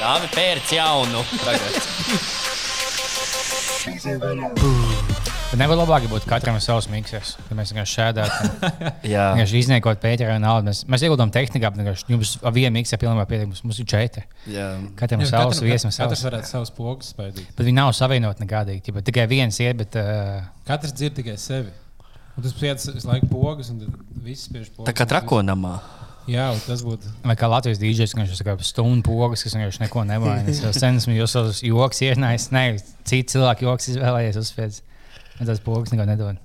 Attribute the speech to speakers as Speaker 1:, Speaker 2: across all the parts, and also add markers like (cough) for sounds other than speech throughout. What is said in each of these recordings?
Speaker 1: Dāvi pērc jaunu.
Speaker 2: Nevar labāk būt katram savs miksers, kad mēs vienkārši šādām (laughs)
Speaker 1: Jā.
Speaker 2: vienkārši izniekot pētera naudu. Mēs, mēs ieguldām tehnikā, bet jums ar vienu mikseru pilnībā pietiek. Mums, mums ir četri.
Speaker 1: Jā.
Speaker 2: Katram
Speaker 3: Jā,
Speaker 2: savs viesmas
Speaker 3: Katrs varētu savus pogas spēlēt.
Speaker 2: Bet viņi nav savienoti nekādīgi. Ķipa, tikai viens iet, bet uh,
Speaker 3: Katrs dzird tikai sevi. Un tas piec visu laiku pogas, un tad viss spiež pogas.
Speaker 1: Tā kā trakonamā.
Speaker 3: Jā, tas būtu.
Speaker 2: vai kā Latvijas dīdžers, kurš ir stundu pogas, kas vienkārši neko nevainas. Jau sen esmu jūs savus joks ienaidījis. Nē, citi cilvēki joks izvēlējies uzspēlēt. Un tas pogas neko nedod.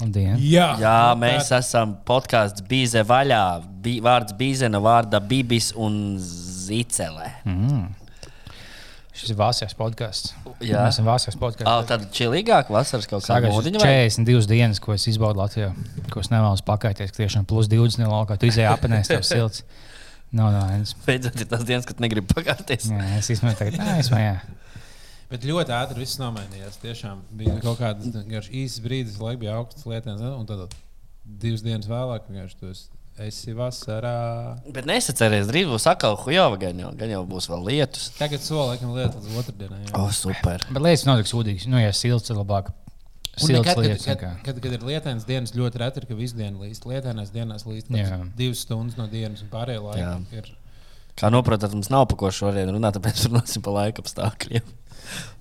Speaker 2: Diena.
Speaker 3: Jā,
Speaker 1: Jā, mēs esam podkāsts Bīze vaļā. Bi, vārds Bīze no vārda Bībis un Zicele.
Speaker 2: Mm. Šis ir vasaras podkāsts.
Speaker 1: Jā.
Speaker 2: Mēs esam vasaras
Speaker 1: Ah,
Speaker 2: podkāsts.
Speaker 1: tad čilīgāk vasaras kaut kā
Speaker 2: Sākās
Speaker 1: mūdiņa. vai?
Speaker 2: 42 dienas, ko es izbaudu Latvijā, ko es nevēlos pakaities. ka Tiešām plus 20 no laukā. Tu izēji apēnēs, tev silts. Nav no vienas.
Speaker 1: Beidzot, ir tas dienas, kad negribu pakārties.
Speaker 2: Jā, es izmēju tagad. Nē, es mājā.
Speaker 3: Bet ļoti ātri viss nomainījās. Tiešām bija kaut kāds īsts brīdis, kad bija augsts lietens, un tad divas dienas vēlāk vienkārši tu esi- esi vasarā.
Speaker 1: Bet nesaceries, drīz būs atkal hujova, gan jau, gan jau būs vēl lietus.
Speaker 3: Tagad soli laikam lietas līdz otrdienai. jā.
Speaker 1: O, oh, super.
Speaker 2: Bet lietas nav tik sūdīgas. Nu, ja silts ir labāk.
Speaker 3: Un
Speaker 2: Silts
Speaker 3: nekad,
Speaker 2: lietas.
Speaker 3: kad, kad, kad, kad ir lietens dienas, ļoti reti ir, ka visu dienu līst. Lietēnās dienās līst divas stundas no dienas, un pārējā laikā
Speaker 1: Jā.
Speaker 3: ir.
Speaker 1: Kā noprotat, mums nav pa ko šodien runāt, tāpēc runāsim par laika apstākļiem.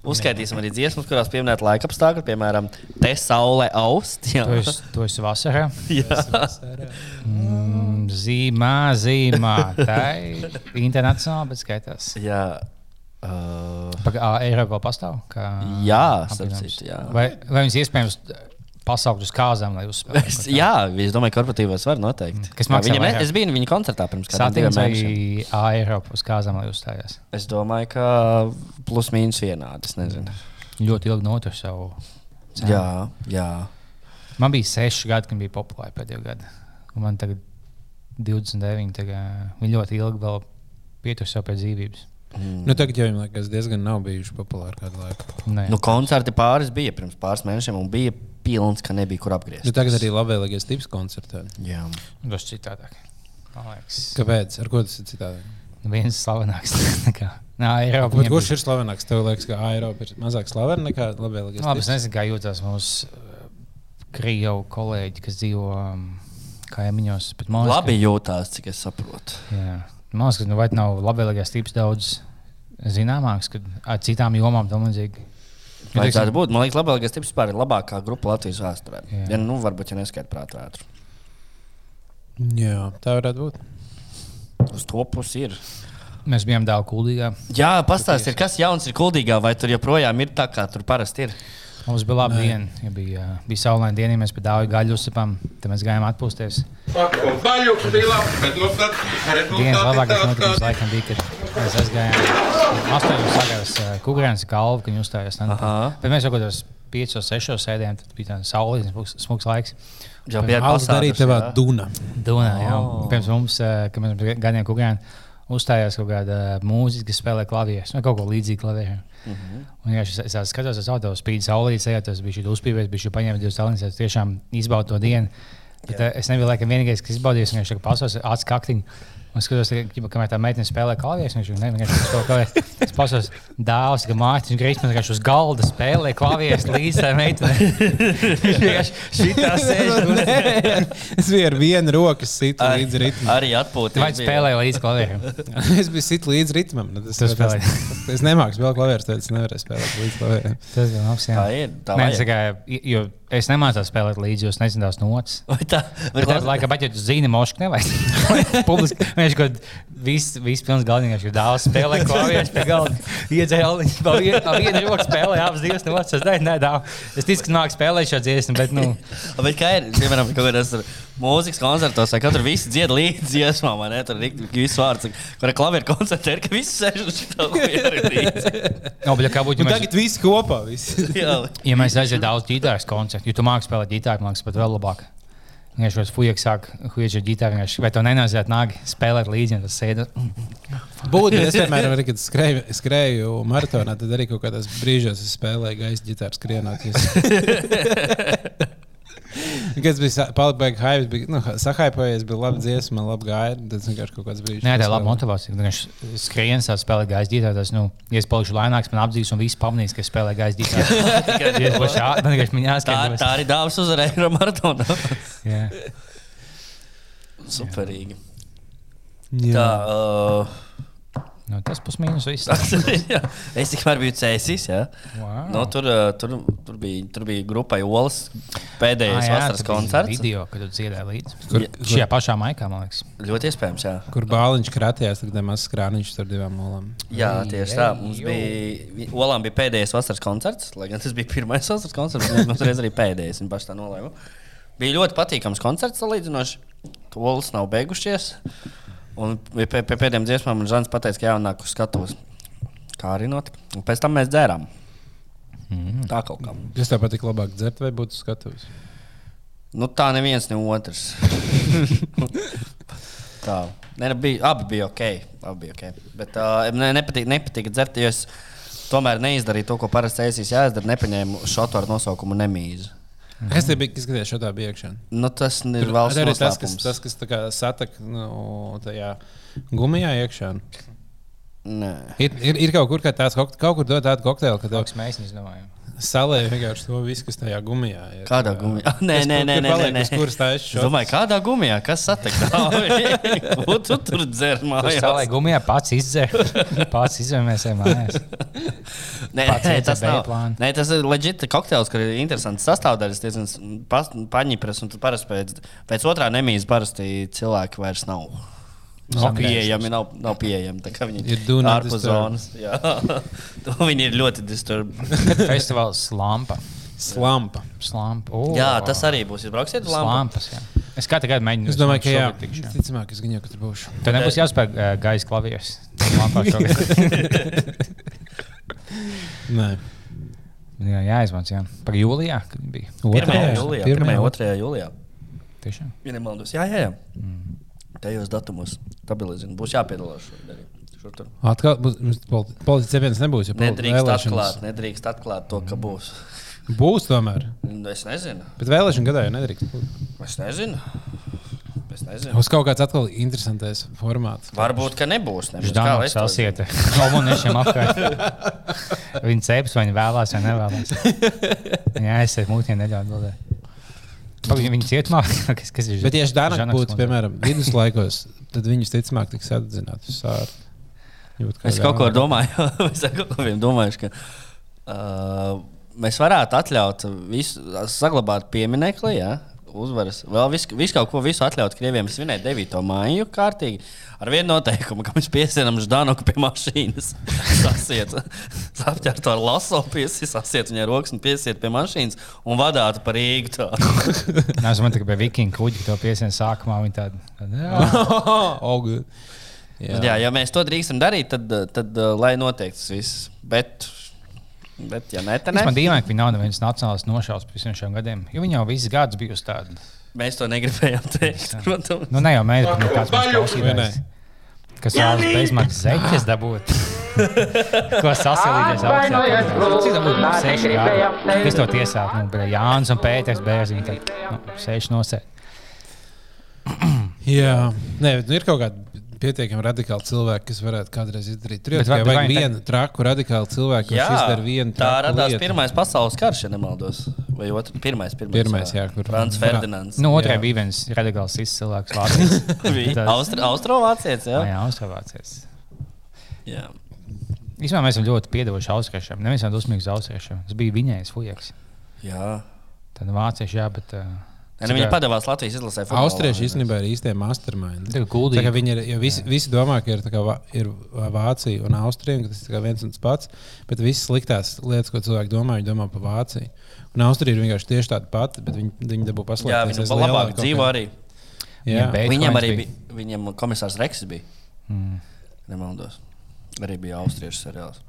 Speaker 1: Uzskaitīsim arī dziesmas, kurās pieminēt laika apstākļus, piemēram, te saule aust. Jā,
Speaker 2: Tu esi, tu esi vasarā. (laughs)
Speaker 1: jā.
Speaker 3: Vasarā.
Speaker 2: Mm, zīmā, zīmā. Tā ir internacionāla, bet skaitās.
Speaker 1: jā. Uh,
Speaker 2: Pagaidām, Eiropā pastāv. Kā
Speaker 1: Jā,
Speaker 2: apvienojums?
Speaker 1: citu, jā.
Speaker 2: Vai, vai viņas iespējams pasaukt uz kāzām, lai uzspēlētu?
Speaker 1: jā, es domāju, ka korporatīvos var noteikti.
Speaker 2: Kas
Speaker 1: Jā,
Speaker 2: maksā
Speaker 1: Viņam,
Speaker 2: vairāk?
Speaker 1: es biju viņa koncertā pirms kādiem diviem
Speaker 2: Satīns vai. Eiropā uz kāzām, lai uzstājās?
Speaker 1: Es domāju, ka plus mīnus vienādi. Es nezinu.
Speaker 2: Ļoti ilgi notur savu. cenu.
Speaker 1: Jā, jā.
Speaker 2: Man bija 6 gadi, kad bija populāri pēdējo gadu. Un man tagad 29. Tagad, viņi ļoti ilgi vēl pietur sev pie dzīvības.
Speaker 1: Mm.
Speaker 3: Nu, tagad jau viņam liekas, diezgan nav bijuši populāri kādu laiku.
Speaker 2: Nē,
Speaker 1: Nu, koncerti pāris bija pirms pāris mēnešiem, un bija pilns, ka nebija kur apgriezt.
Speaker 3: Nu, tagad arī labvēlīgais tips koncertā.
Speaker 1: Jā.
Speaker 2: tas ir citādāk.
Speaker 3: Kāpēc? Ar ko tas ir citādi?
Speaker 2: viens slavenāks (laughs) nekā Nā, Eiropā.
Speaker 3: Bet kurš ir slavenāks? Tev liekas, ka Eiropa ir mazāk slavena nekā labvēlīgais
Speaker 2: Labi, es nezinu, kā jūtas mūsu krievu kolēģi, kas dzīvo um, kaimiņos. bet man
Speaker 1: Labi jūtās, cik es saprotu.
Speaker 2: Ka, jā. man liekas, ka nu, vai nav labvēlīgais tips daudz zināmāks, kad ar citām jomām tam līdzīgi. Nu,
Speaker 1: Vajadzētu
Speaker 2: teiksim,
Speaker 1: būt. Man liekas, labākais tips vispār ir labākā grupa Latvijas vēsturē.
Speaker 2: Jā.
Speaker 1: Ja, nu, varbūt, ja neskaidrs prātā vētru.
Speaker 3: Jā, tā varētu būt.
Speaker 1: Uz to pusi ir.
Speaker 2: Mēs bijām dāvā kuldīgā.
Speaker 1: Jā, pastāstiet, kas jauns ir kuldīgā, vai tur joprojām ir tā, kā tur parasti ir.
Speaker 2: Mums bija laba
Speaker 3: Nē.
Speaker 2: diena. Ja bija, bija saulaina diena, ja mēs pie dāvā gaļu uzsipām. Tad mēs gājām atpūsties.
Speaker 4: Baļu bija labi, bet nu tad
Speaker 2: Dienas labākais notikums
Speaker 4: rezultāti.
Speaker 2: laikam bija, kad mēs aizgājām. Astoņos sagājās Kukurēnas kalvu, kad viņi uzstājās. Bet mēs jau kaut kādos piecos, sešos sēdējām, tad bija tāds saulīgs, smuks, smuks laiks.
Speaker 1: Jau bija
Speaker 3: darīja tevā duna.
Speaker 2: Dunā, jā.
Speaker 1: Oh.
Speaker 2: Pirms mums, eh, kad mēs gājām Kukurēnā, uzstājās kaut kāda mūzika, kas spēlē klavierus vai kaut ko līdzīgu klavieriem.
Speaker 1: Uh -huh.
Speaker 2: Un, ja es, es skatos uz auto, spīd saulīt, ejot, tas bija uzpīvēs, bija šī paņēma divas tālruņas, es tiešām izbaudu to dienu. Bet, yeah. es nebiju laikam vienīgais, kas izbaudījis, un viņš tā pasos acis kaktiņu. Un skatos, ka, kamēr tā meitene spēlē klavierus, viņš jau nevienkārši to klavierus. Es pasos dāvāts, ka māte, viņš grīz man vienkārši uz galda spēlē klavierus līdz tai meitenei. (laughs) Viņš vienkārši šitā sēž.
Speaker 3: Es biju ar vienu roku situ līdz ritmam.
Speaker 1: Arī atpūta.
Speaker 2: Vai spēlē līdz klavieriem? (laughs)
Speaker 3: Es biju situ līdz ritmam. nu, Tas,
Speaker 2: Tu spēlēji.
Speaker 3: tas, (laughs) es nemāku spēlēt klavierus, tad es nevarēju spēlēt līdz klavieriem.
Speaker 2: Tas bija labs. jā.
Speaker 1: Tā ir. Tā
Speaker 2: Nē, kā, jo es nemācos spēlēt līdzi, jo es nezinu tās notis.
Speaker 1: Vai tā?
Speaker 2: Bet
Speaker 1: tā?
Speaker 2: laikā, bet, ja tu zini, mošu nevajag. Publiski viņš kaut viss, viss pilns galvenais, ka dāvā spēlē klavierus pie galda. Pa vienu, roku spēlē abas divas notis. Es nezinu, nedāvu. Es ticu, ka nāk spēlēt šo dziesmu, bet, nu, (laughs)
Speaker 1: Bet kā ir, piemēram, kaut kādā mūzikas koncertos, vai katru visu dzied līdzi dziesmām, vai ne? Tur ir visu vārds, kur ir klavieru koncertē, ir, ka visi sēž uz šo klavieru. (laughs)
Speaker 2: no, bet, kā būtu, ja mēs,
Speaker 3: tagad viss kopā. Visi. (laughs)
Speaker 2: Ja mēs aizietu daudz ģitāras koncertu, jo tu māki spēlēt ģitāru, man liekas, pat vēl labāk. Viņš jau fujaks sāk, huīčs ar ģitāru, vai to nenāziet nāgi spēlēt līdzi, un tas sēda.
Speaker 3: Būtu, es (laughs) vienmēr, arī, kad skrēju, skrēju maratonā, tad arī kaut kādos brīžos spēlēju gaisa ģitāru skrienot. (laughs) Es... Kad es biju palikts hype, bija nu, sahaipojies, bija labi dziesma, labi gaida. Tad vienkārši kaut kāds brīdis.
Speaker 2: Nē, tā ir laba motivācija. Viņš skrien savā spēlē gaisa ģitāra. Tas, nu, ja es palikšu laimīgs, man apdzīs un viss pamanīs, ka (laughs) man vienkārši viņa
Speaker 1: Tā, tā arī dāvāts uz Eiro maratonu.
Speaker 2: Jā.
Speaker 1: Superīgi.
Speaker 3: Jā.
Speaker 1: Tā, uh,
Speaker 2: Nu, tas pusmīnus viss. (laughs)
Speaker 1: jā. es tikmēr biju cēsīs. Ja?
Speaker 2: Wow.
Speaker 1: Nu, tur, uh, tur, tur, bija, tur bija grupai Olas pēdējais
Speaker 2: Ah, jā,
Speaker 1: vasaras koncerts.
Speaker 2: Video, kad tu dziedāji līdzi.
Speaker 3: Kur,
Speaker 1: Ja-
Speaker 2: Šajā pašā maikā, man liekas.
Speaker 1: Ļoti iespējams, jā.
Speaker 3: kur bāliņš kratījās, tad mazs krāniņš ar divām molām.
Speaker 1: Jā, tieši tā. Mums bija, Olām bija pēdējais vasaras koncerts, lai gan tas bija pirmais vasaras koncerts, bet mums reiz arī pēdējais. Viņa pašā tā nolēma. Bija ļoti patīkams koncerts, salīdzinoši. Olas nav beigušies. Un pie, pie pēdējām dziesmām man Žants pateica, ka jānāk uz skatuves. Kā arī notika. Un pēc tam mēs dzērām. Mm. Tā kaut kā.
Speaker 3: Kas tev patīk labāk dzert vai būt skatus?
Speaker 1: Nu, tā neviens, ne otrs. (laughs) tā. Ne, bija, abi bija ok. Abi bija okay. Bet uh, ne, nepatīk, nepatīk dzert, jo es tomēr neizdarīju to, ko parasti ēsīs jāizdara. Nepaņēmu šotu ar nosaukumu nemīzi.
Speaker 3: Kas skatījās šo tā bija iekšā?
Speaker 1: Nu, tas ir valsts
Speaker 3: arī tas, kas, tas, kas tā kā satak nu, tajā gumijā iekšā.
Speaker 1: Nē.
Speaker 3: Ir, ir, ir kaut kur kā tāds, kaut, kaut kur dod tādu kokteili, ka tev
Speaker 2: Kaut kas mēs izdomājām.
Speaker 3: salē vienkārši to visu, kas tajā gumijā ir.
Speaker 1: Kādā gumijā? Nē,
Speaker 3: Kas
Speaker 1: nē,
Speaker 3: tur-
Speaker 1: nē,
Speaker 3: kur
Speaker 1: nē,
Speaker 3: paliek,
Speaker 1: nē,
Speaker 3: kuras tā ir
Speaker 1: Es domāju, kādā gumijā, kas satiktā? (laughs) (laughs) Ko tu tur dzer mājās?
Speaker 2: lai gumijā pats izdzer, (laughs) pats izvēlēsies mājās.
Speaker 1: Nē, nē, tas nav.
Speaker 2: plānu.
Speaker 1: Nē, tas ir leģitārs kokteils, kur ir interesants sastāvdaļas, diezgan paņipras, un tad parasti pēc, pēc otrā nemīzes parasti cilvēki vairs nav. Nav pieejami, nav, nav pieejami. tā kā Viņi
Speaker 3: Ir
Speaker 1: ārpus zonas. (laughs) To viņi ir ļoti disturbēti. (laughs)
Speaker 2: Festivāls Slampa.
Speaker 3: Slampa.
Speaker 2: Slampa. O,
Speaker 1: Jā, tas arī būs. Jūs brauksiet uz?
Speaker 2: Slampas. Jā. Es katru gadu mēģinu.
Speaker 3: Es domāju, ka jā. Ticamāk, es gan jau tur būšu.
Speaker 2: Tev nebūs jāspēj uh, gaisa klavieres. (laughs)
Speaker 3: Nē,
Speaker 2: jā, jāizmanto. Jā. Par jūlijā, kad bija.
Speaker 1: 1.
Speaker 3: Otrajā?
Speaker 1: jūlijā.
Speaker 3: Pirmajā?
Speaker 1: 1. 2. jūlijā.
Speaker 2: Tiešām.
Speaker 1: Ja nemaldos. Jā, jā, jā. Tajos datumos stabilizēt. Būs jāpiedalās šodien.
Speaker 3: Atkal politiskais cepiens nebūs. jo poli-
Speaker 1: Nedrīkst atklāt, nedrīkst atklāt to, ka būs.
Speaker 3: Būs tomēr.
Speaker 1: Es nezinu.
Speaker 3: Bet vēlēšana gadā jau nedrīkst. būt.
Speaker 1: Es nezinu. Es nezinu.
Speaker 3: Būs kaut kāds atkal interesants formāts.
Speaker 1: Varbūt, ka nebūs. Kā
Speaker 2: Ždānovs
Speaker 1: es to
Speaker 2: sasieta. (laughs) Komuniešiem apkārt. Viņi ceps, vai viņi vēlās, vai nevēlās. (laughs) Jā, es esmu mūtiem neļauj atbildēt. Pagaid, Viņi cietumā, (laughs) kas, kas ir.
Speaker 3: Bet, Ždānam
Speaker 2: Žanakas
Speaker 3: būtu, piemēram, viduslaikos, tad viņus ticamāk tiks atzināti uz kā
Speaker 1: Es kaut ko domāju, (laughs) es kaut ko domāju, ka uh, mēs varētu atļaut visu, saglabāt pieminekli, ja, uzvaras. Vēl visu, visu kaut ko visu atļaut Krievijam svinēt 9. māju kārtīgi. Ar vienu noteikumu, ka mēs piesienam Ždanoku pie mašīnas. (laughs) Sasiet, apķert to ar laso, piesiet, sasiet viņai rokas un piesiet pie mašīnas un vadātu par Rīgu. (laughs)
Speaker 2: Nē, es domāju, ka pie vikinga kuģa to piesien sākumā viņi tādu. Jā, (laughs)
Speaker 3: oh.
Speaker 1: Jā. Ja mēs to drīkstam darīt, tad, tad lai notiek tas viss. Bet, bet ja ne, tad
Speaker 2: Tas man dīvaini, ka viņi nav nevienas nacionālas nošaus pēc visiem šiem gadiem. Jo viņi jau visus gadus bijusi tādi.
Speaker 1: Mēs to negribējām teikt. protams.
Speaker 2: Nu, ne jau mēs, bet nu, kāds mums klausītājs. Kas vēlas bezmaksas zeķes dabūt? (laughs) Ko sasilīties augstāk? Cik tā būtu? Nu, Seši gadi. Kas to tiesāt? Nu, bija Jānis un Pēters Bērziņš. Tad, nu, seši nosēt.
Speaker 3: Jā, (clears throat) Nē, nu, ir kaut kādi pietiekami radikāli cilvēki, kas varētu kādreiz izdarīt. Tur jau tikai vajag
Speaker 2: vai
Speaker 3: vienu traku radikālu cilvēku, kurš izdara vienu
Speaker 1: tā
Speaker 3: traku
Speaker 1: radās
Speaker 3: lietu.
Speaker 1: Pirmais pasaules karš, ja nemaldos. Vai otrs? Pirmais, pirmais,
Speaker 3: Pirmais, jā, kur-
Speaker 1: Frans Ferdinands.
Speaker 2: Nu, otrai
Speaker 3: Jā.
Speaker 2: bija viens radikāls cilvēks Vācijas. (laughs) (laughs)
Speaker 1: Austra, Austrovācietis, jā.
Speaker 2: Jā, Austrāvācijas.
Speaker 1: jā.
Speaker 2: Īsumā mēs esam ļoti piedevuši austriešiem. Nevis esam dusmīgi uz austriešiem. Tas bija viņais fujaks.
Speaker 1: jā.
Speaker 2: Tad vācieši, jā, bet. Uh,
Speaker 1: Ne, nu, viņi padevās Latvijas izlasē. futbolā.
Speaker 3: Austrieši īstenībā ir īstie mastermind.
Speaker 2: Tā kā guldīgi.
Speaker 3: Tā kā Viņi ir, visi, visi domā, ka ir, tā kā ir Vācija un Austrija, ka tas ir tā kā viens un tas pats. Bet visas sliktās lietas, ko cilvēki domā, viņi domā par Vāciju. Un Austrija ir vienkārši tieši tāda pati, bet viņi, viņi dabū
Speaker 1: Jā,
Speaker 3: paslēpties.
Speaker 1: viņi
Speaker 3: aiz
Speaker 1: labāk
Speaker 3: lielāka kaut
Speaker 1: dzīvo arī.
Speaker 3: Jā,
Speaker 1: Viņam arī
Speaker 2: bija.
Speaker 1: Viņam komisārs Reksis bija.
Speaker 2: Mm.
Speaker 1: Nemaldos. Arī bija austriešu seriāls.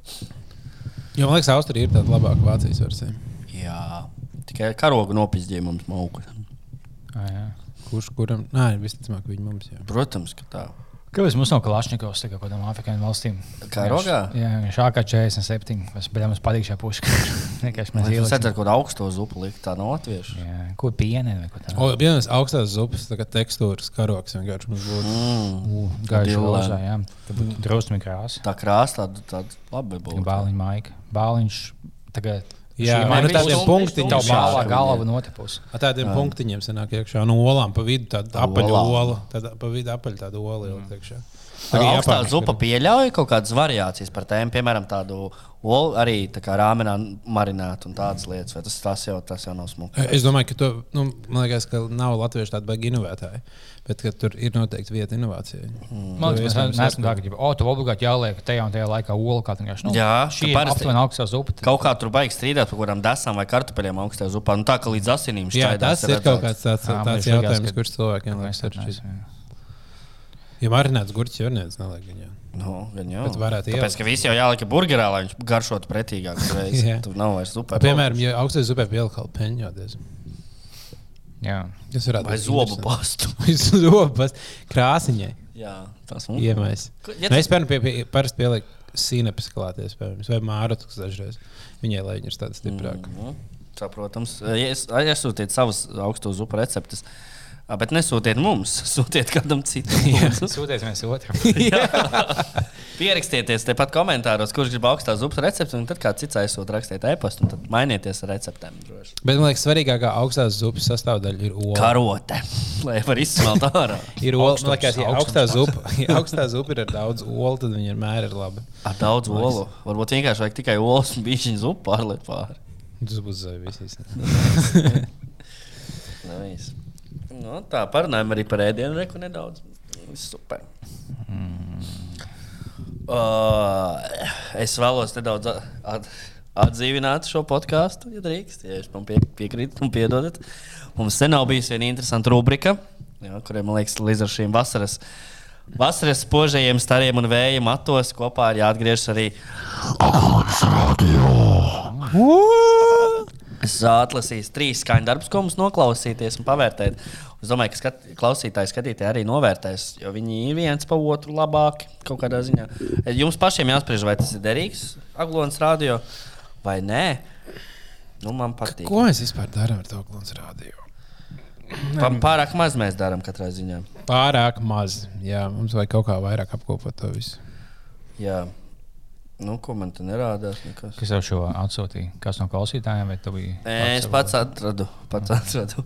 Speaker 3: jo man liekas, Austrija ir tāda labāka Vācijas versija.
Speaker 1: Jā. Tikai karogu nopizdīja mums mauku.
Speaker 2: Ah.
Speaker 3: Kurš kuram? Nē, visticamāk, viņi mums jau.
Speaker 1: Protams, ka tā.
Speaker 2: Kāpēc mums nav Kalašņikovs kaut kādām afrikāņu valstīm?
Speaker 1: Kā rogā?
Speaker 2: Jā, viņš šākā 47. Mēs bijām uz patīk šajā puškā. (laughs) Vienkārši mēs
Speaker 1: Jūs
Speaker 2: ieliksim.
Speaker 1: redzat, kaut kādu augstu zupu likt, tā no latviešu.
Speaker 2: Jā, ko pieni vai ko tādu?
Speaker 3: O, vienas augstās zupas tā kā tekstūras karoks vienkārši mums būtu.
Speaker 1: Mm.
Speaker 2: Gaiši rozā, jā. Tā būtu drusmi krāsa.
Speaker 1: Tā krāsa tāda, tāda labi būtu.
Speaker 2: Bāliņa maika. Bāliņš tagad.
Speaker 3: Jā,
Speaker 2: šī
Speaker 3: man ir tādiem punktiņiem
Speaker 2: bālā
Speaker 1: šādi.
Speaker 2: galva notepus.
Speaker 3: Ar tādiem punktiņiem sanāk iekšā no olām pa vidu tāda apaļa ola. Tāda pa vidu apaļa tāda ola ielikt iekšā.
Speaker 1: Tā
Speaker 3: Arī
Speaker 1: augstā zupa pieļauj kaut kādas variācijas par tēmu, piemēram, tādu olu arī tā kā rāmenā marinēt un tādas lietas. Vai tas, tas, jau, tas jau nav smuki.
Speaker 3: Es domāju, ka to, nu, man liekas, ka nav latviešu tāda baigi inovētāji, bet tur ir noteikti vieta inovācijai.
Speaker 2: Man liekas, mēs neesam tā, ka, o, tu obligāti jāliek tajā un tajā laikā olu kā vienkārši. Nu,
Speaker 1: Jā,
Speaker 2: šī ir
Speaker 1: parasti-
Speaker 2: aptuveni augstā zupa. tad-
Speaker 1: Kaut kā tur baigs strīdēt par kaut kādām desām vai kartupeļiem augstajā zupā. Nu, tā kā līdz asinīm
Speaker 3: Jā,
Speaker 1: šķaidās
Speaker 3: tas ir kaut kāds tāds,
Speaker 2: Jā,
Speaker 3: tāds jautājums, kurš cilvēkiem liekas
Speaker 2: neesam, jā.
Speaker 3: Ja marināts gurķis jau nē, neliek viņam.
Speaker 1: Nu, gan jau.
Speaker 3: Bet varētu
Speaker 1: Tāpēc,
Speaker 3: ielikt.
Speaker 1: ka visi jau jālika burgerā, lai viņš garšotu pretīgāk. (laughs)
Speaker 3: Jā.
Speaker 1: Tur nav vairs zupē.
Speaker 3: Piemēram, ja augstais zupē pieliek kaut kādu peņģoties.
Speaker 2: Jā.
Speaker 3: Tas varētu
Speaker 1: Vai
Speaker 3: būt
Speaker 1: zobu pastu. (laughs)
Speaker 3: Zobu pastu. Krāsiņai.
Speaker 1: Jā, tas mums
Speaker 3: Iemais.
Speaker 1: Ja
Speaker 3: Nu, es pērnu pie, pie, parasti pielieku sīnepes klāties, vai mārotus dažreiz. Viņai, lai viņi ir tādi stiprāki.
Speaker 1: Mhm. Saprotams, Ja es- iesūtiet savus augstu zupu receptes. ā, Bet nesūtiet mums, sūtiet kādam citam. (laughs)
Speaker 2: Sūties viens otram. (laughs)
Speaker 1: Pierakstieties tepat komentāros, kurš grib augstā zupas recepti, un tad kāds cits aizsūta rakstiet e-pastu, un tad mainieties ar receptēm. droši.
Speaker 3: Bet man liekas, svarīgākā augstās zupas sastāvdaļa ir ola.
Speaker 1: Karote, (laughs) lai var izsmelt ārā.
Speaker 3: Ir ola,
Speaker 2: Augstums,
Speaker 3: man liekas, ja augstā zupa, ja augstā zupa ir ar daudz olu, tad viņa vienmēr ir laba.
Speaker 1: Ar daudz olu. Varbūt vienkārši vajag tikai olas un bišķiņu zupu pārliet pāri.
Speaker 3: Tas būs visīs.
Speaker 1: Nice. Nu, tā parunājam arī par ēdienu, reku nedaudz. Super. Uh, es vēlos nedaudz at, atdzīvināt šo podkāstu, ja drīkst. Ja jūs man pie, piekrītat un piedodat. Mums sen nav bijusi viena interesanta rubrika, jā, kuriem, man liekas, līdz ar šīm vasaras, vasaras spožajiem stariem un vēja matos kopā ir jāatgriežas arī Es atlasīju trīs skaņu darbus, ko mums noklausīties un pavērtēt. Es domāju, ka skat, klausītāji, skatītāji arī novērtēs, jo viņi ir viens pa otru labāki kaut kādā ziņā. Jums pašiem jāspriež, vai tas ir derīgs Aglons radio vai nē. Nu, man patīk.
Speaker 3: Ko mēs vispār darām ar to klāstu (clears throat) rādījumu?
Speaker 1: Pa, pārāk maz mēs darām katrā ziņā.
Speaker 3: Pārāk maz. Jā, mums vajag kaut kā vairāk apkopot to visu.
Speaker 1: Jā. Nu, ko man te nerādās? Nekas.
Speaker 2: Kas tev šo atsūtīja? Kas no klausītājiem? vai tu biji
Speaker 1: Nē, es pats atradu. Pats atradu.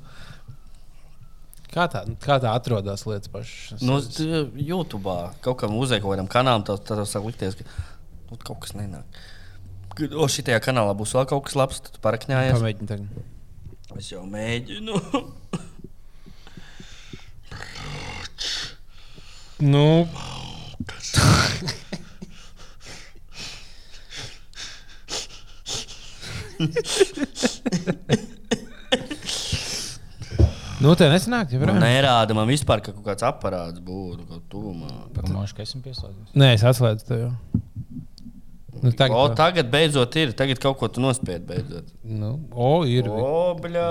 Speaker 3: Kā tā, kā tā atrodas lietas pašas?
Speaker 1: Nu, t- YouTube kaut kam uzliek kaut kādam kanālam, tad tad sāk likties, ka nu, kaut kas nenāk. Kad, O, šitajā kanālā būs vēl kaut kas labs, tad parakņājies.
Speaker 3: Pamēģini tagad.
Speaker 1: Es jau mēģinu.
Speaker 3: Nu, nu tā nesanāk, jau ir.
Speaker 1: nerāda man vispār, ka kaut kāds aparāts būtu kaut tuvumā.
Speaker 2: Pagaidām, ka esmu pieslēdzies.
Speaker 3: Nē, es atslēdzu to jau. Nu, tagad,
Speaker 1: O, tagad beidzot ir. Tagad kaut ko tu nospied beidzot.
Speaker 3: nu, o, ir.
Speaker 1: O, bļā.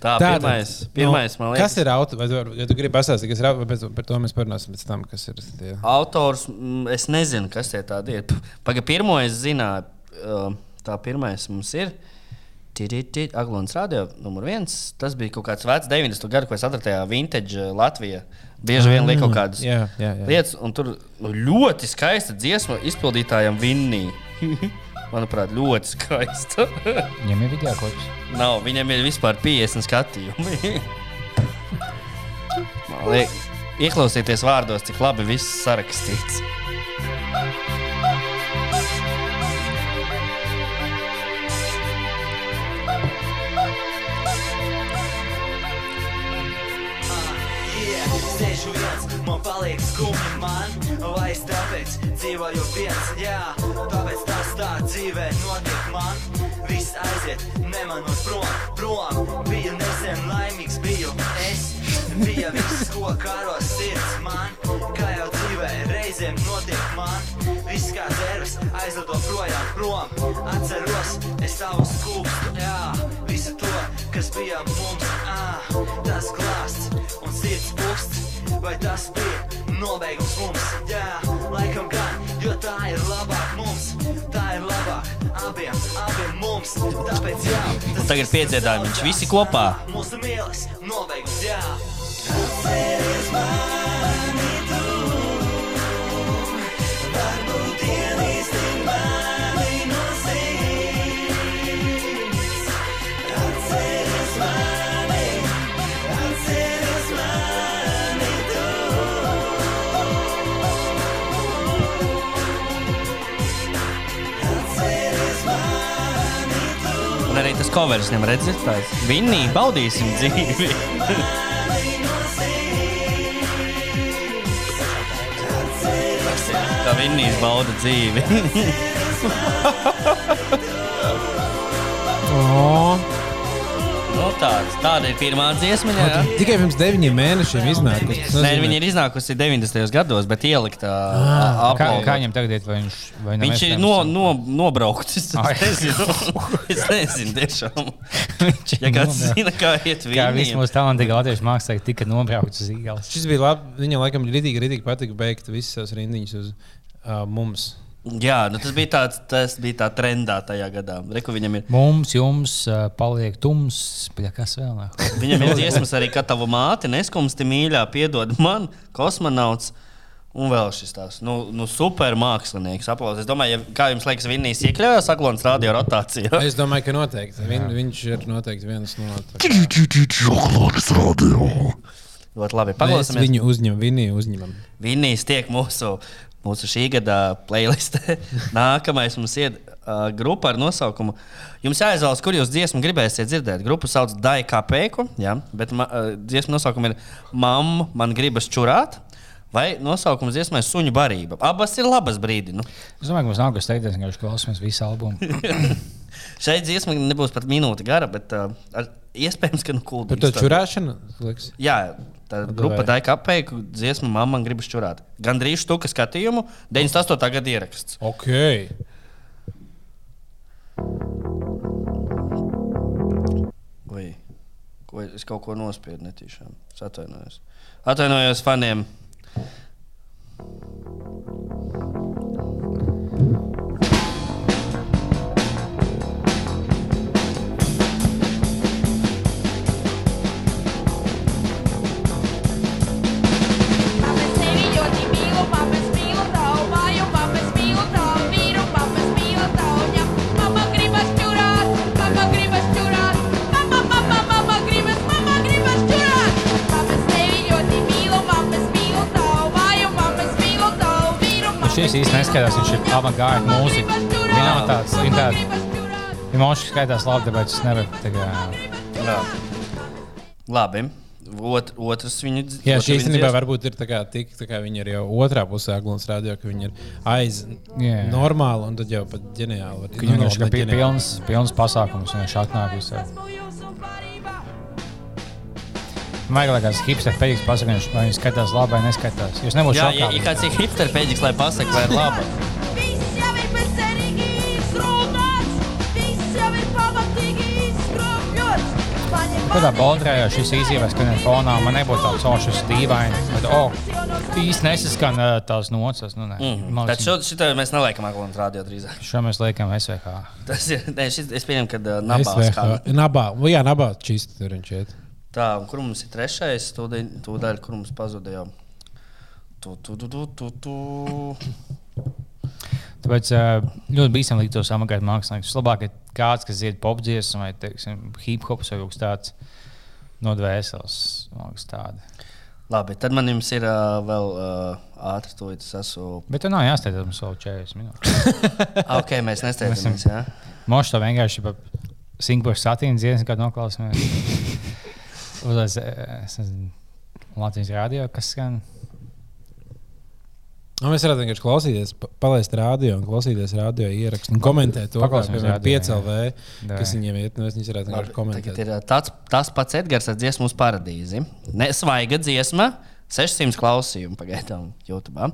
Speaker 1: Tā,
Speaker 3: Tātad,
Speaker 1: pirmais, pirmais
Speaker 3: nu,
Speaker 1: man liekas.
Speaker 3: Kas ir auto? Vai, tu var- ja tu gribi pastāstīt, kas ir auto, bet par to mēs parunāsim pēc tam, kas ir tie.
Speaker 1: Autors, mm, es nezinu, kas tie tādi ir. Pagaidām, pirmo es zināju, uh, tā pirmais mums ir. Aglons radio numur viens. Tas bija kaut kāds vecs 90. gadu, ko es atradu tajā vintage uh, Latvijā. Bieži vien liek kaut kādas
Speaker 3: Jā, jā, jā.
Speaker 1: lietas, un tur ļoti skaista dziesma izpildītājam Vinnī. (laughs) Manuprāt, ļoti skaista. (laughs)
Speaker 2: Viņam ir video klips.
Speaker 1: Nav, viņam ir vispār 50 skatījumi. (laughs) Liekas, ieklausieties vārdos, cik labi viss sarakstīts.
Speaker 5: Sēžu viens, man paliek skumji man, vai es tāpēc dzīvoju viens, jā, tāpēc tas tā dzīvē notiek man, viss aiziet, nemanot prom, prom, biju nesen laimīgs, biju es, bija viss, ko karos sirds man, kā jau dzīvē reizēm notiek man, viss kā aiziet. aizlido projām prom. Atceros, es tavu skūpstu, jā, visu to, kas bija mums. ā, Tas glāsts un sirds puksts, vai tas bija nobeigums mums? Jā, laikam gan, jo tā ir labāk mums, tā ir labāk abiem, abiem mums. Tāpēc jā, tas
Speaker 1: Un tagad piedziedājumi, viņš visi kopā.
Speaker 5: Mūsu mīlas nobeigums, jā.
Speaker 1: Un arī tas covers viņam redzēt, tāds Vinnī, baudīsim dzīvi. (laughs) Kā Vinnijs bauda dzīvi. (laughs)
Speaker 3: O,
Speaker 1: nu, tāds, tāda ir pirmā dziesma. Jā.
Speaker 3: tikai pirms deviņiem mēnešiem iznākusi.
Speaker 1: Nē, viņa ir iznākusi 90. gados, bet ieliktā
Speaker 2: Kā,
Speaker 1: apgabalā.
Speaker 2: kā viņam tagad ir? Vai viņš, vai
Speaker 1: Viņš ir no, no, nobraukts. Es
Speaker 2: Ai.
Speaker 1: nezinu, (laughs) es nezinu tiešām. Ja kāds zina, kā iet
Speaker 2: Kā visi
Speaker 1: viņam.
Speaker 2: mūsu talantīgie latviešu mākslinieki tika nobraukti uz ielas.
Speaker 3: Šis bija labi. Viņam laikam rītīgi, rītīgi patika beigt visas savas rindiņas uz uh, mums.
Speaker 1: Jā, nu tas bija tāds, tas bija tā trendā tajā gadā. Reku viņam ir.
Speaker 2: Mums, jums paliek tums, bet kas vēl?
Speaker 1: Viņam ir (laughs) dziesmas arī, ka tava māte neskumsti mīļā, piedod man, kosmonauts. Un vēl šis tās nu, nu, super mākslinieks. Aplausos. Es domāju, ja, kā jums liekas, Vinnijas iekļāvās Aglons radio rotācijā.
Speaker 3: Es domāju, ka noteikti. Viņ, viņš ir noteikti viens no tādiem.
Speaker 1: Ļoti labi. Paklausāmies.
Speaker 3: viņu uzņemam, viņu uzņemam.
Speaker 1: Vinnijas tiek mūsu, mūsu šī gada playlistē. (laughs) Nākamais mums ir uh, grupa ar nosaukumu. Jums jāizvēlas, kur jūs dziesmu gribēsiet dzirdēt. Grupu sauc Daika Pēku, jā, bet ma, uh, dziesmu nosaukuma ir Mamma, man gribas čurāt. Vai nosaukums dziesmai suņu barība. Abas ir labas brīdi. Nu.
Speaker 2: Es domāju, ka mums nav kas teikts, ka viņš klausās visu albumu. (laughs)
Speaker 1: Šeit dziesma nebūs pat minūte gara, bet uh, ar, iespējams, ka nu
Speaker 3: Par
Speaker 1: kuldīgs.
Speaker 3: to čurāšanu? liekas?
Speaker 1: Jā, tā grupa
Speaker 3: vai?
Speaker 1: Daika Pēku dziesma Mamma, man gribas čurāt. Gan drīz štuka skatījumu, 98. gada ieraksts.
Speaker 3: Ok.
Speaker 1: Vai ko, es kaut ko nospiedu netīšām. Es atvainojos. Atvainojos faniem.
Speaker 2: Neskaidrs, viņš ir avangārda mūzika. Viņa nav tāds, viņa tāda. Viņa mūžīgi skaitās labi, tāpēc es nevaru.
Speaker 1: Jā. Labi. Ot, otrs viņa dz-
Speaker 3: Jā, šī
Speaker 1: viņa
Speaker 3: īstenībā varbūt ir tā kā, tik, tā kā viņi ir jau otrā pusē, Aglons rādīja, ka viņi ir aiz
Speaker 2: Jā.
Speaker 3: normāli un tad jau pat ģeniāli.
Speaker 2: Viņa
Speaker 3: nu,
Speaker 2: ir
Speaker 3: ģeniāli.
Speaker 2: pilns, pilns pasākums, viņš atnāk visā. Vajag, lai kāds hipster pēdējais pasakā, viņš- vai viņš skatās labi vai neskatās. Jūs nebūsiet
Speaker 1: Jā, ja,
Speaker 2: šokā.
Speaker 1: ja kāds ir hipsterpēdīgs, lai pasakā, vai ir.
Speaker 6: Paņem
Speaker 2: Kādā baldrējā šis izīmēs, ka fonā man nebūtu tāds ošs dīvaini, bet, oh, īsti nesaskan tās nocas. Nu, nē.
Speaker 1: Mm.
Speaker 2: Man
Speaker 1: Tad
Speaker 2: liekas,
Speaker 1: šo, šitā mēs neliekam Aglons radio drīzāk.
Speaker 2: Šo mēs liekam SVH.
Speaker 1: Tas ir, ne, šis, es pieņemu, ka uh,
Speaker 3: Es
Speaker 1: nabās
Speaker 3: vēl-
Speaker 1: kā.
Speaker 3: Nabā, nu jā, nabā čīsti tur viņš iet.
Speaker 1: Tā, un kur mums ir trešais tūdaļ, kur mums pazuda jau. Tu, tu, tu, tu, tu, tu.
Speaker 2: Tāpēc ļoti bīstami likt tos amagaitu māksliniekus. Labāk ir kāds, kas dzied popdziesmu vai teiksim, hip hops vai kaut kas tāds no dvēseles.
Speaker 1: Labi, tad man jums ir uh, vēl uh, ātri to esmu.
Speaker 2: Bet tur nav jāsteidz mums vēl 40 minūtes. (laughs)
Speaker 1: Ok, mēs nesteidzamies.
Speaker 2: Mošs to vienkārši pa Singapūras satīna dziesmu, kad noklausāmies. (laughs) Uzlaiž, es nezinu, Latvijas rādio, kas skan.
Speaker 3: Nu, mēs varētu vienkārši klausīties, pa- palaist rādio un klausīties rādio ierakstu un komentēt to,
Speaker 2: radio, jā.
Speaker 3: 5LV,
Speaker 2: Davai.
Speaker 3: kas viņiem ir. Nu, viņas varētu vienkārši
Speaker 1: Tagad
Speaker 3: komentēt.
Speaker 1: ir uh, tāds, tas pats Edgars ar dziesmu uz paradīzi. Nesvaiga dziesma, 600 klausījumu pagaidām YouTube.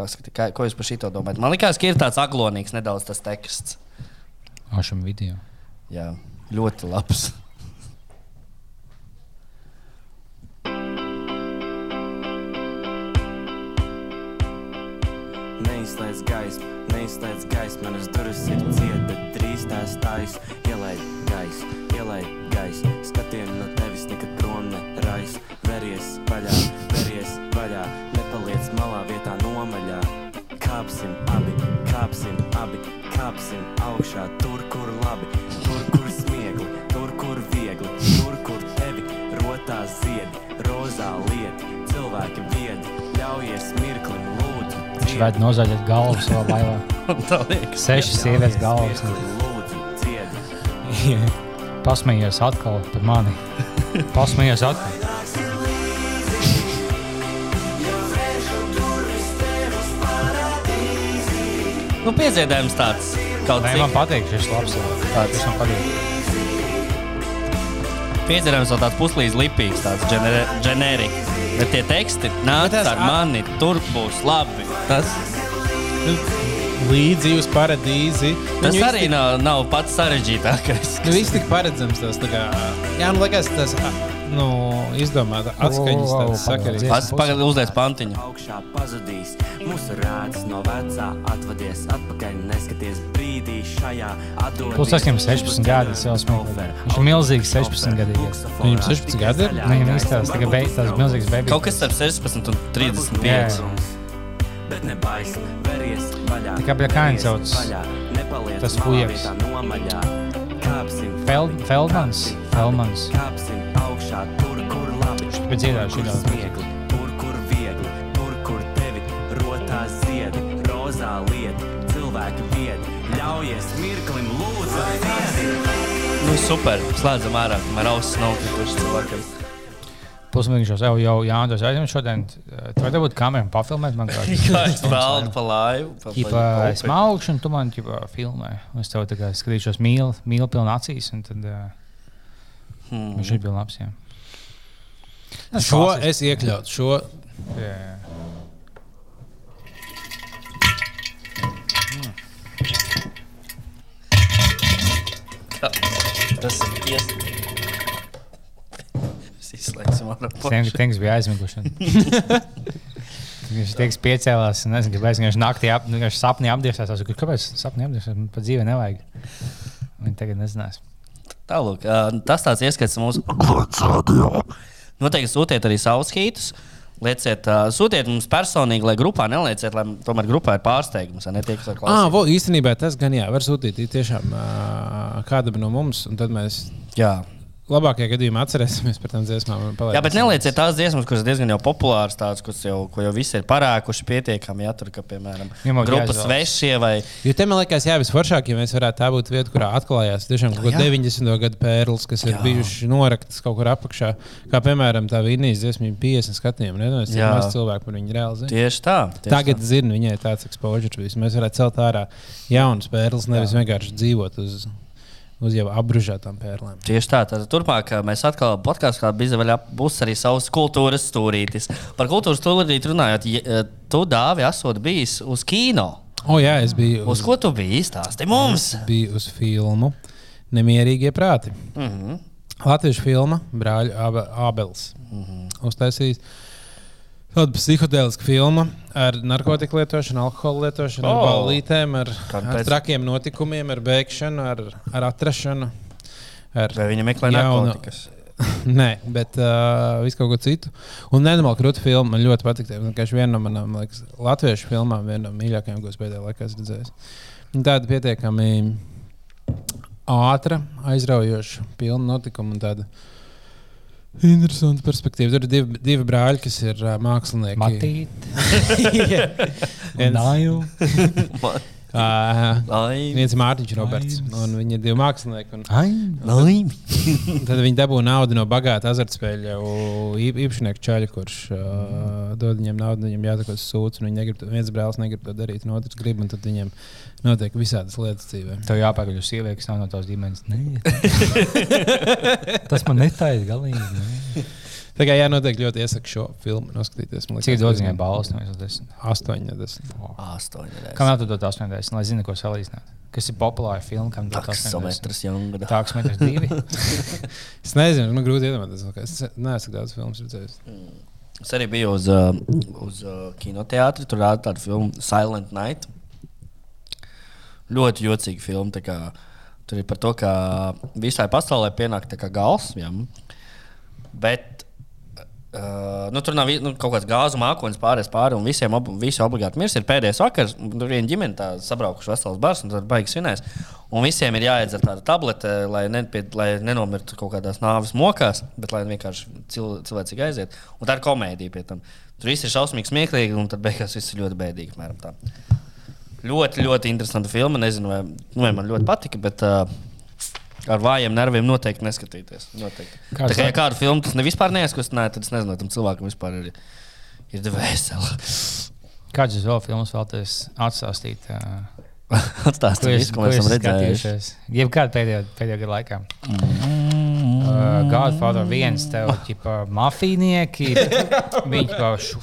Speaker 1: Paskatīt, kā, ko jūs par šito domājat. Man liekas, ka ir tāds aglonīgs nedaudz tas teksts.
Speaker 2: Ašam video.
Speaker 1: Jā, ļoti labs.
Speaker 5: Neizslēdz gaismu, neizslēdz gaismu, manas durvis ir cietas, bet drīz tās stājas. Ielaid gaisu, ielaid gaisu, skatienu no tevis nekad prom nerais. Veries vaļā, veries vaļā, nepaliec malā vietā nomaļā. Kāpsim abi, kāpsim abi, kāpsim augšā, tur, kur labi, tur, kur smiegli, tur, kur viegli, tur, kur tevi rotās ziedi, rozā lieti, cilvēki viedi, ļaujies mirklim,
Speaker 2: varētu nozaļot galvu savā laivā. (laughs)
Speaker 1: Tā liekas.
Speaker 2: Sešas sievietes galvas. Pasmējos atkal par mani. Pasmējos atkal.
Speaker 1: Nu, piedziedājums tāds. Kaut
Speaker 2: Nē,
Speaker 1: cik.
Speaker 2: man patīk šis labs.
Speaker 1: Tāds.
Speaker 2: Tas man patīk.
Speaker 1: Piedziedājums vēl tāds puslīdz lipīgs, tāds ģeneriks. Bet tie teksti nāca ar mani, tur būs labi. Tas,
Speaker 3: Līdzi uz paradīzi.
Speaker 1: tas
Speaker 3: Viņu
Speaker 1: arī nav, nav pats sarežģītākais.
Speaker 3: Nu, viss tik paredzams. Tas, kā, jā, nu, liekas, tas nu, izdomāta atskaņas.
Speaker 2: Wow,
Speaker 3: tāds sakarīgs.
Speaker 2: pagaid.
Speaker 1: Pats pagaidi uzliek pantiņu.
Speaker 5: Augšā pazudīs, mūsu rāds no vecā atvadies atpakaļ, neskaties brīdī šajā atdodies.
Speaker 2: Plus es viņam 16 gadi, es jau smieklīgi. Viņš ir milzīgs 16 gadīgais.
Speaker 3: Viņam 16 gadi ir?
Speaker 2: Nu, viņam izstāsta tikai beig- tās milzīgas beigas.
Speaker 1: Kaut kas starp 16 un 35.
Speaker 2: Jā.
Speaker 5: Bet ne baisi, veries vaļā.
Speaker 2: Tikai pie kājas sauc.
Speaker 5: Vaļā, nepaliec
Speaker 2: Tas fujaks. Fel- Feldmans? Feldmans.
Speaker 5: Kāpsim augšā, tur, kur labi.
Speaker 2: bija dziedājis
Speaker 5: Tur, kur
Speaker 2: šitā.
Speaker 5: smiekli, Tur, kur viegli, tur, kur tevi rotās ziedi, rozā lieti, cilvēki viedi. Ļaujies mirklim, lūdzu, dziedi.
Speaker 1: Nu, super. Slēdzam ārā, kamēr ausis nav kritušas cilvēkiem.
Speaker 2: Pusmīgi jau jau, jau Jānis aizjūt šodien. Tu vari būt kamerā un pafilmēt man (laughs) kādu.
Speaker 1: Kā es pelnu pa laivu? pa- pa-
Speaker 2: Ķipa,
Speaker 1: pa
Speaker 2: es mākšu, un tu man ķipa, filmē. Es tev tā kā skatīšos mīlu, mīlu pilnu acīs, un tad uh,
Speaker 1: Hmm.
Speaker 2: viņš ir bijis labs. Jā. Tas
Speaker 3: Šo
Speaker 2: klasiski.
Speaker 3: es iekļautu. Šo
Speaker 2: Jā, jā.
Speaker 1: Tas ir ies. Es izslēgsim ārā.
Speaker 2: Tiem bija aizmiguši. (laughs) Viņš teiks, piecēlās, un nezinu, kāpēc viņš naktī ap, nu, viņš sapnī apdiesās. Es saku, kāpēc sapnī apdiesās? Man pat dzīvē nevajag. Viņi tagad nezinās.
Speaker 1: Tālāk, tas tāds ieskats mūsu. Noteikti sūtiet arī savus hītus. Lieciet, ā, sūtiet mums personīgi, lai grupā nelieciet, lai tomēr grupā ir pārsteigums. Ne tie, kas ir
Speaker 3: Ah,
Speaker 1: klāts.
Speaker 3: vo, īstenībā tas gan jā, var sūtīt tiešām uh, kādam no mums, un tad mēs
Speaker 1: Jā.
Speaker 3: Labākajā gadījumā atcerēsimies par tām dziesmām.
Speaker 1: Jā, bet nelieciet tās dziesmas, kuras diezgan jau populāras, tādas, kuras jau, ko jau visi ir parākuši pietiekami. Ja tur, ka, piemēram,
Speaker 2: vēl
Speaker 1: grupas
Speaker 2: jāizvēlas.
Speaker 1: svešie vai
Speaker 3: Jo te man liekas, jā, visforšāk, ja mēs varētu tā būt vieta, kurā atklājās tiešām kaut kāda 90. gada pērles, kas ir
Speaker 1: Jā.
Speaker 3: bijušas noraktas kaut kur apakšā. Kā piemēram tā Vīnijas dziesma, 50 skatiem. Nezinu, cik
Speaker 1: Jā.
Speaker 3: maz cilvēku par viņu reāli zina.
Speaker 1: tieši tā. Tieši
Speaker 3: Tagad
Speaker 1: tā.
Speaker 3: zinu, viņai ir tāds viss. Mēs varētu celt ārā jaunas pērles, nevis vienkārši dzīvot uz, uz jau apbružētām pērlēm.
Speaker 1: Tieši tā. Tad turpmāk ā, mēs atkal podkāstā bija būs arī savs kultūras stūrītis. Par kultūras stūrīti runājot, ja, ā, tu dāvi esot bijis uz kino.
Speaker 3: O, jā, es biju
Speaker 1: Uz ko tu biji īstāsti mums?
Speaker 3: biju uz filmu Nemierīgie prāti.
Speaker 1: Mm -hmm.
Speaker 3: Latviešu filma Brāļa Abe- Ābels. Mm -hmm. Uztaisījis tādu psihodēlisku filmu ar narkotiku lietošanu, alkohola lietošanu, oh. Ar ballītēm, ar, ar trakiem notikumiem, ar bēgšanu, ar, ar atrašanu. Ar,
Speaker 1: Vai viņa meklē
Speaker 3: Jaunu-
Speaker 1: narkotikas? (laughs)
Speaker 3: Nē, bet uh, visu kaut ko citu. Un nenormāli krūta filma. Man ļoti patīk. Tā ir viena no manām liekas, latviešu filmām, viena no mīļākajām, ko es pēdējā laikā esmu redzējis. Tāda pietiekami ātra, aizraujoša, pilna notikuma un tāda interesanta perspektīva. Tur ir divi, divi brāļi, kas ir uh, mākslinieki.
Speaker 2: Matīt, (laughs) (laughs)
Speaker 3: Viens,
Speaker 2: Nāju. (laughs)
Speaker 3: Uh, viens Mārtiņš Roberts. Viņa ir divi mākslinieki. Un,
Speaker 2: Ai, (laughs)
Speaker 3: tad viņi dabūja naudu no bagāta azartspēļu īpašnieka čaļa, kurš uh, dod viņam naudu, viņam jāsakās sūds. Viņi negrib, viens brālis negrib to darīt, no otrs grib, un tad viņam notiek visādas lietas dzīvē.
Speaker 2: Tev jāpērk uz sievieti, kas nav no tās ģimenes. (laughs) Tas man netaisa galīgi. Ne?
Speaker 3: Tā kā jā, noteikti ļoti iesaku šo filmu noskatīties. Liekas,
Speaker 2: Cik daudz viņai balvas? 8, 10.
Speaker 3: 8, 10.
Speaker 1: Kā
Speaker 2: nav tad 8, 10? skatītājs, nu, lai zinātu, ko salīdzināt. Kas ir populāra filma, kam tas ir?
Speaker 1: Taksometrs, Junkas.
Speaker 2: Taksometrs divi. (laughs)
Speaker 3: es nezinu, man grūti iedomāties, kas tas ir. Nē, es daudz filmu redzēju. Mm.
Speaker 1: Es arī biju uz, uh, uz uh, kinoteātrī, tur rādīja tādu filmu Silent Night. Ļoti jocīga filma. Kā, tur ir par to, ka visai pasaulē pienāk gals. Ja? Bet uh, nu, tur nav nu, kaut kāds gāzu mākslinieks pārējais pāri, un visiem ob visi obligāti mirs. Ir pēdējais vakars, un tur viena ģimene tā sabraukuši vesels bars, un tur baigs svinēs. Un visiem ir jāiedzer tāda tablete, lai, nepie, lai nenomirtu kaut kādās nāves mokās, bet lai vienkārši cil, cilvēcīgi aiziet. Un tā ir komēdija pie tam. Tur viss ir šausmīgi smieklīgi, un tad beigās viss ir ļoti bēdīgi. apmēram tā. Ļoti, ļoti interesanta filma. Nezinu, vai, nu, vai man ļoti patika, bet uh, ar vājiem nerviem noteikti neskatīties. Noteikti.
Speaker 2: Kāds
Speaker 1: Tā kā ja kādu filmu tas ne vispār neizkustināja, tad es nezinu, tam cilvēkam vispār ir, ir dvēsele.
Speaker 2: Kādas jūs vēl filmas vēlaties atstāstīt? Uh, (laughs)
Speaker 1: Atstāstiet
Speaker 2: Ko
Speaker 1: visu, ko mēs esam redzējuši.
Speaker 2: Jebkādā pēdējā, pēdējā gada laikā. Uh, Godfather viens, tev ķipa mafijnieki, viņi pa šu,